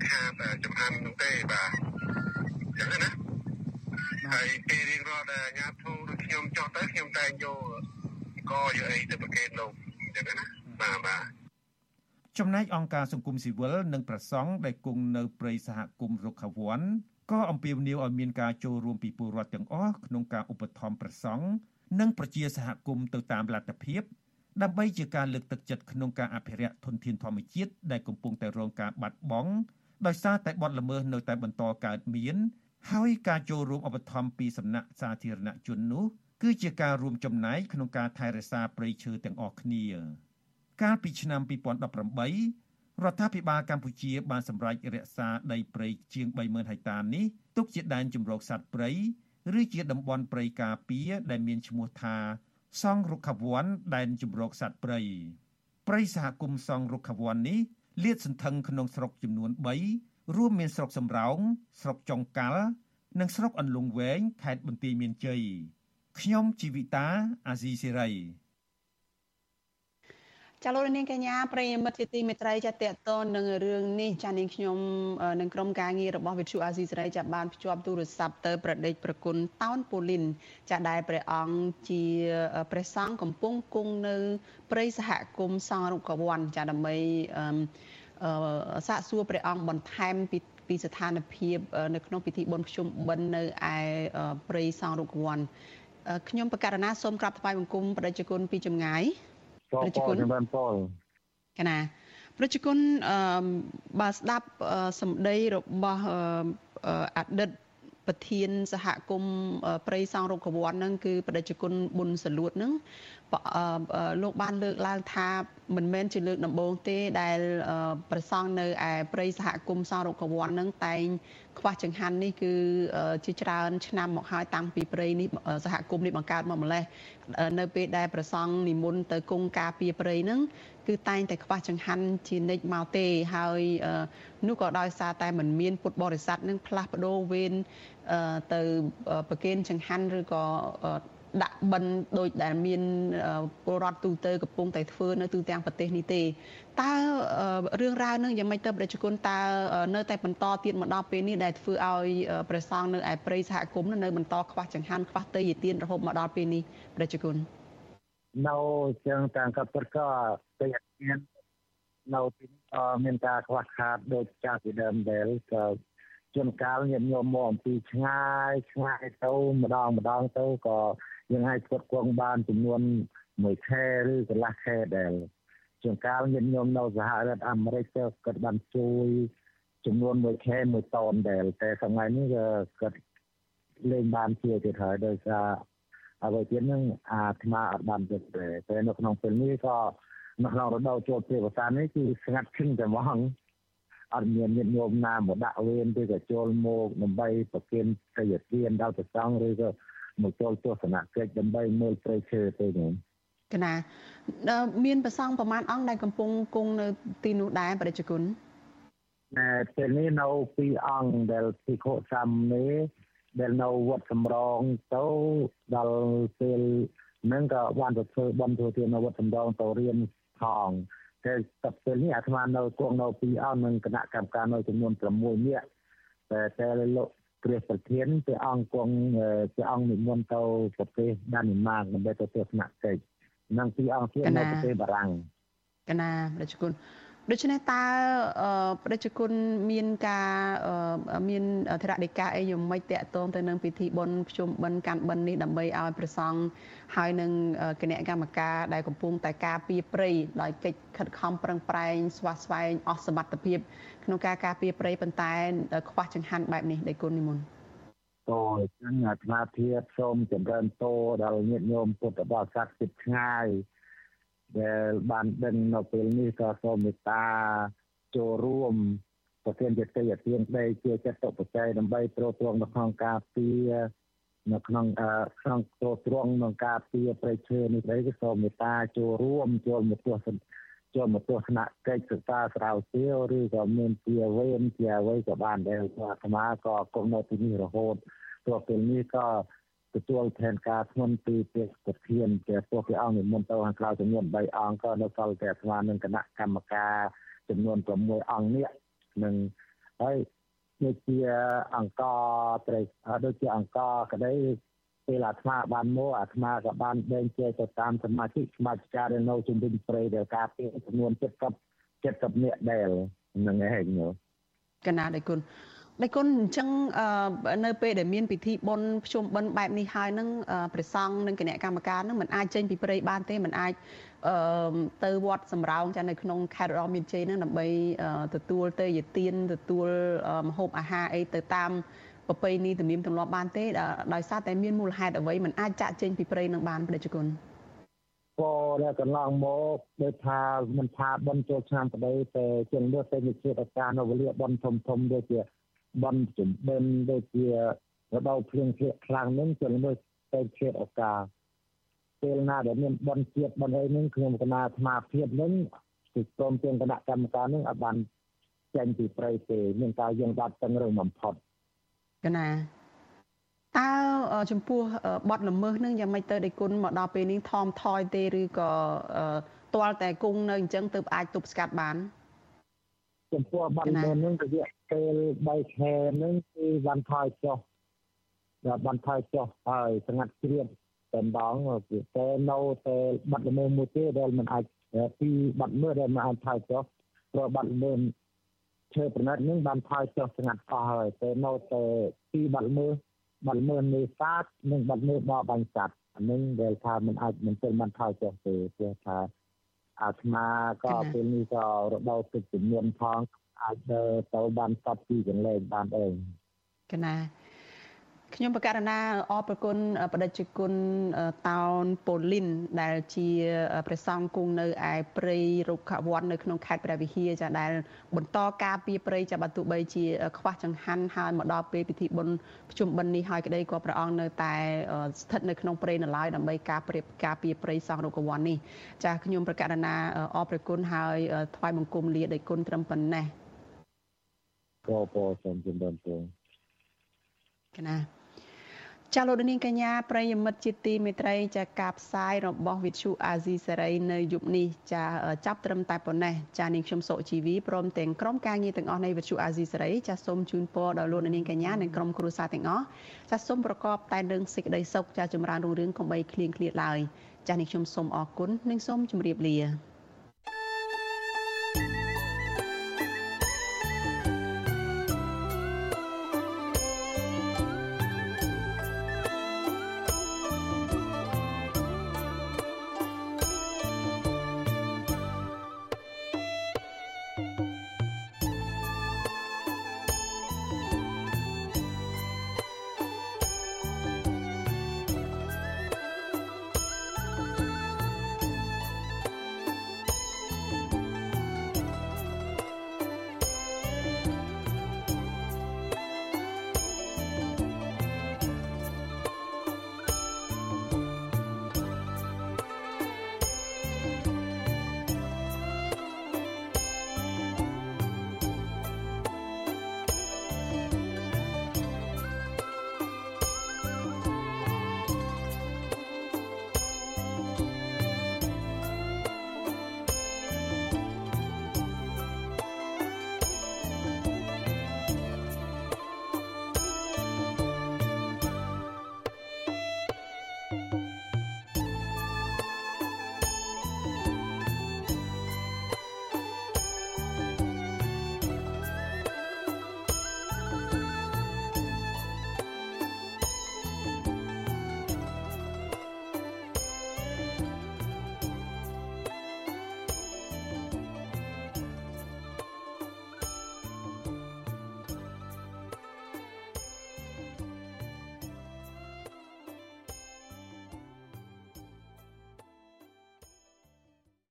Speaker 14: ខាងចំហាន់នោះទេបាទអញ្ចឹងណា ហើយពេលរៀងរាល់ដែលអាញាធរឬខ្ញុំចុះទៅខ្ញុំតែងយកក៏យកអីទៅប្រកេនលោកអញ្ចឹងណាបាទបាទ
Speaker 11: ចំណែកអង្គការសង្គមស៊ីវិលនិងប្រសង់ដែលគង់នៅព្រៃសហគមន៍រុក្ខវ័នក៏អំពាវនាវឲ្យមានការចូលរួមពីពលរដ្ឋទាំងអស់ក្នុងការឧបត្ថម្ភប្រសង់និងប្រជាសហគមន៍ទៅតាមលទ្ធភាពដើម្បីជាការលើកទឹកចិត្តក្នុងការអភិរក្សធនធានធម្មជាតិដែលកំពុងតែរងការបាត់បង់ដោយសារតែបទល្មើសនៅតែបន្តកើតមាន ហើយការចូលរួមឧបត្ថម្ភពីសំណាក់សាធារណជននោះគឺជាការរួមចំណែកក្នុងការថែរក្សាព្រៃឈើទាំងអស់គ្នា កាលពីឆ្នាំ2018រដ្ឋាភិបាលកម្ពុជាបានសម្រេចរក្សាដីព្រៃជាង30000ហិកតានេះទុកជាដែនជម្រកសត្វព្រៃឬជាតំបន់ព្រៃការពារដែលមានឈ្មោះថាសង់រុក្ខវ័នដែនជម្រកសត្វព្រៃព្រៃសហគមន៍សង់រុក្ខវ័ននេះលាតសន្ធឹងក្នុងស្រុកចំនួន3 រួមមានស្រុកសំរោងស្រុកចុងកាល់និងស្រុកអន្លង់វែងខេត្តបន្ទាយមានជ័យខ្ញុំជីវិតាអាស៊ីសេរី
Speaker 4: ចាលោកនាងកញ្ញាប្រិយមិត្តជាទីមេត្រីចាតេតតនឹងរឿងនេះចានាងខ្ញុំនឹងក្រុមការងាររបស់វិទ្យុអាស៊ីសេរីចាបានភ្ជាប់ទូរស័ព្ទទៅប្រដេកប្រគុណតោនពូលីនចាដែលព្រះអង្គជាព្រះសង្ឃកំពុងគង់នៅព្រៃសហគមន៍សង្ឃរុក្ខវ័នចាដើម្បី សាកសួរព្រះអង្គបន្ថែមពីពីស្ថានភាពនៅក្នុងពិធីបុណ្យភ្ជុំបិណ្ឌនៅឯព្រៃសង្ឃរុក្ខវ័នខ្ញុំបកករណាសូមក្រាបថ្វាយបង្គំប្រជាគុណពីចម្ងាយ
Speaker 18: ប្រជាជនជំរាបពល
Speaker 4: កណាប្រជាជនអឺបើស្ដាប់សម្ដីរបស់អតីតប្រធានសហគមន៍ព្រៃសង់រុក្ខវ័នហ្នឹងគឺប្រជាជនប៊ុនសលួតហ្នឹង លោកបានលើកឡើងថាមិនមែនជាលើកដំបូងទេដែលប្រសង់នៅឯព្រៃសហគមន៍សរុបកវ័ននឹងតែងខ្វះចង្ហាន់នេះគឺជាច្រើនឆ្នាំមកហើយតាំងពីព្រៃនេះសហគមន៍នេះបង្កើតមកម្លេះនៅពេលដែលប្រសង់និមន្តទៅគង់ការពារព្រៃហ្នឹងគឺតែងតែខ្វះចង្ហាន់ជានិច្ចមកទេហើយនោះក៏ដោយសារតែមិនមានពុទ្ធបរិស័ទនឹងផ្លាស់ប្ដូរវេនទៅប្រគេនចង្ហាន់ឬក៏ ដាក់បិណ្ឌដូចដែលមានពលរដ្ឋទូទៅកំពុងតែធ្វើនៅទូទាំងប្រទេសនេះទេតើរឿងរ៉ាវនឹងយ៉ាងម៉េចទៅប្រជាជនតើនៅតែបន្តទៀតមកដល់ពេលនេះដែលធ្វើឲ្យព្រះសង្ឃនៅឯព្រៃសហគមន៍នៅបន្តខ្វះចង្ហាន់ខ្វះទេយទានរហូតមកដល់ពេលនេះប្រជាជន
Speaker 18: នៅជាងតាមកពិតក៏ទេយទាននៅទីមានការខ្វះខាតដូចចាស់ពីដើមដែលក៏ជួនកាលញាតិញោមមកអំពីឆ្ងាយឆ្ងាយទៅម្ដងម្ដងទៅក៏ យើងអាចផ្គត់ផ្គង់បានចំនួន1ខែឬកន្លះខែដែលជាងកាលញាតិញោមនៅសហរដ្ឋអាមេរិកក៏គាត់បានជួយចំនួន1ខែ1តោនដែលតែថ្ងៃនេះក៏គាត់លេងបានជាទៀតហើយដោយសារអ្វីទៀតហ្នឹងអាថ្មអត់បានទៅទេតែនៅក្នុងពេលនេះក៏នៅក្នុងរដូវចូលពេលវស្សានេះគឺស្ងាត់ឈឹងតែហ្មងអត់មានញាតិញោមណាមកដាក់វេនឬក៏ចូលមកដើម្បីប្រគិនប្រយទានដល់ប្រសងឬក៏ មកចូលទស្សនកិច្ចដើម្បីមើលព្រៃឈើទេញោមក
Speaker 4: ណាមានប្រសងប្រមាណអង្គដែលកំពុងគង់នៅទីនោះដែរប្រជាជន
Speaker 18: ណែពេលនេះនៅពីរអង្គដែលពីខោសាំនេះដែលនៅវត្តសំរងទៅដល់ពេលហ្នឹងក៏បានទៅធ្វើបន់ធ្វើទាននៅវត្តសំរងទៅរៀនផងតែតពេលនេះអាត្មានៅគង់នៅពីអង្គនឹងគណៈកម្មការនៅចំនួន6នាក់តែតែលោក ព្រះប្រធានព្រះអង្គគង់ព្រះអង្គនិមន្តទៅប្រទេសដានីម៉ាកដើម្បីទៅទស្សនកិច្ចនិងពីអង្គទៀតនៅប្រទេសបារាំង
Speaker 4: កណាប្រជាជន ដូច្នេះតើប្រជាជនមានការមានធរដេកាអីយ៉ាងម៉េចតកតងទៅនឹងពិធីបុណ្យភ្ជុំបិណ្ឌកាន់បិណ្ឌនេះដើម្បីឲ្យព្រះសង្ឃហើយនឹងគណៈកម្មការដែលកំពុងតែការពារព្រៃដោយកិច្ចខិតខំប្រឹងប្រែងស្វាស្វែងអស់សមត្ថភាពក្នុងការការពារព្រៃប៉ុន្តែខ្វះចង្ហាន់បែបនេះដៃគុណនិមន្ត
Speaker 18: តើចឹងអាត្មាភាពសូមចម្រើនពរដល់ញាតិញោមពុទ្ធបរិស័ទចិត្តឆ្ងាយ ដែលបានដឹងនៅពេលនេះក៏សូមមេត្តាចូលរួមប្រធានជាទីអាទានដីជាចិត្តបច្ច័យដើម្បីទ្រទ្រង់នៅក្នុងការពារនៅក្នុងក្នុងទ្រទ្រង់ក្នុងការពារប្រៃឈើនេះស្អីក៏សូមមេត្តាចូលរួមចូលមកទស្សនចូលមកទស្សនកិច្ចសិក្សាស្រាវជ្រាវឬក៏មានជាវេនជាអ្វីក៏បានដែរអាត្មាក៏គង់នៅទីនេះរហូតព្រោះពេលនេះក៏ ទទួលផែនការធ្ងន់ពីព្រះប្រធានជាពោះព្រះអង្គនិមន្តទៅខាងក្រៅចំនួន3អង្គក៏នៅសល់តែស្មានឹងគណៈកម្មការចំនួន6អង្គនេះនឹងហើយដូចជាអង្គត្រីដូចជាអង្គក្តីពេលអាត្មាបានមកអាត្មាក៏បានបែងចែកទៅតាមសមាជិកសមាជិកាដែលនៅជំនាញព្រៃដែលការពារចំនួន70 70នាក់ដែលនឹងឯង
Speaker 4: កណាដៃគុណ ដៃគុណអញ្ចឹងនៅពេលដែលមានពិធីបុណ្យភ្ជុំបិណ្ឌបែបនេះហើយនឹងព្រះសង្ឃនិងគណៈកម្មការនឹងមិនអាចចេញពីព្រៃបានទេមិនអាចអឺទៅវត្តសំរោងចានៅក្នុងខេត្តរមមានជ័យនឹងដើម្បីទទួលទៅយទានទទួលមហូបអាហារអីទៅតាមប្រពៃណីទំនៀមទម្លាប់បានទេដោយសារតែមានមូលហេតុអ្វីមិនអាចចាក់ចេញពីព្រៃនឹងបានប្រជាជន
Speaker 18: ក៏ដែលកន្លងមកដូចថាមិនថាបនចូលឆ្នាំប្តីតែជាងលើតែវិជាឱកាសនៅវេលាបនធំធំដូចជា បនជំបិនដូចជារដូវភ្លៀងធ្លាក់ខ្លាំងនឹងជាងលើតែជាឱកាសពេលណាដែលមានបនជាតិបនអីនឹងខ្ញុំកណាអាត្មាភាពនឹងគឺព្រមទាំងគណៈកម្មការនឹងអាចបានចេញពីព្រៃទេមានការយើងបាត់តឹងរឿងបំផុត
Speaker 4: កណាតើចំពោះបទល្មើសនឹងយ៉ាងម៉េចទៅដៃគុណមកដល់ពេលនេះថមថយទេឬក៏ទាល់តែគង់នៅអញ្ចឹងទើបអាចទប់ស្កាត់បាន
Speaker 18: ចំពោះបទល្មើសនឹងរយៈ ពេល3ខែហ្នឹងគឺបានថយចុះដល់បានថយចុះហើយស្ងាត់ជ្រាបតែម្ដងគឺតែនៅតែបាត់ល្មើមួយទៀតដែលមិនអាចពីបាត់ល្មើដែលមិនអាចថយចុះព្រោះបាត់ល្មើឈើប្រណិតនឹងបានថយចុះស្ងាត់អស់ហើយតែនៅតែពីបាត់ល្មើបាត់ល្មើនេសាទនិងបាត់ល្មើបបាញ់សត្វអានឹងដែលថាមិនអាចមិនទៅបានថយចុះទេព្រោះថាអាត្មាក៏ពេលនេះក៏រដូវទឹកជំនន់ផង អាចទៅបានស្បពីកន្លែងបានអី
Speaker 4: កណាខ្ញុំបករណាអរប្រគុណបដិជគុណតោនប៉ូលីនដែលជាព្រះសង្ឃគង់នៅឯព្រៃរុក្ខវ័ននៅក្នុងខេត្តព្រះវិហារចាដែលបន្តការពារព្រៃចាបើទោះបីជាខ្វះចង្ហាន់ហើយមកដល់ពេលពិធីបុណ្យភ្ជុំបិណ្ឌនេះហើយក្តីក៏ព្រះអង្គនៅតែស្ថិតនៅក្នុងព្រៃនៅឡើយដើម្បីការព្រៀបការពារព្រៃសង្ឃរុក្ខវ័ននេះចាខ្ញុំប្រកាសណាអរប្រគុណហើយថ្វាយបង្គំលាដោយគុណត្រឹមប៉ុណ្ណេះ
Speaker 18: ក៏ពោសូមជំរាបសួរ
Speaker 4: កណាចាលោកនាងកញ្ញាប្រិយមិត្តជាទីមេត្រីចាការផ្សាយរបស់វិទ្យុអាស៊ីសេរីនៅយប់នេះចាចាប់ត្រឹមតែប៉ុណ្ណេះចានាងខ្ញុំសុជីវីព្រមទាំងក្រុមការងារទាំងអស់នៃវិទ្យុអាស៊ីសេរីចាសូមជូនពរដល់លោកនាងកញ្ញានិងក្រុមគ្រួសារទាំងអស់ចាសូមប្រកបតែនឹងសេចក្តីសុខចាចម្រើនរុងរឿងកុំបីឃ្លៀងឃ្លាតឡើយចានាងខ្ញុំសូមអរគុណនិងសូមជម្រាបលា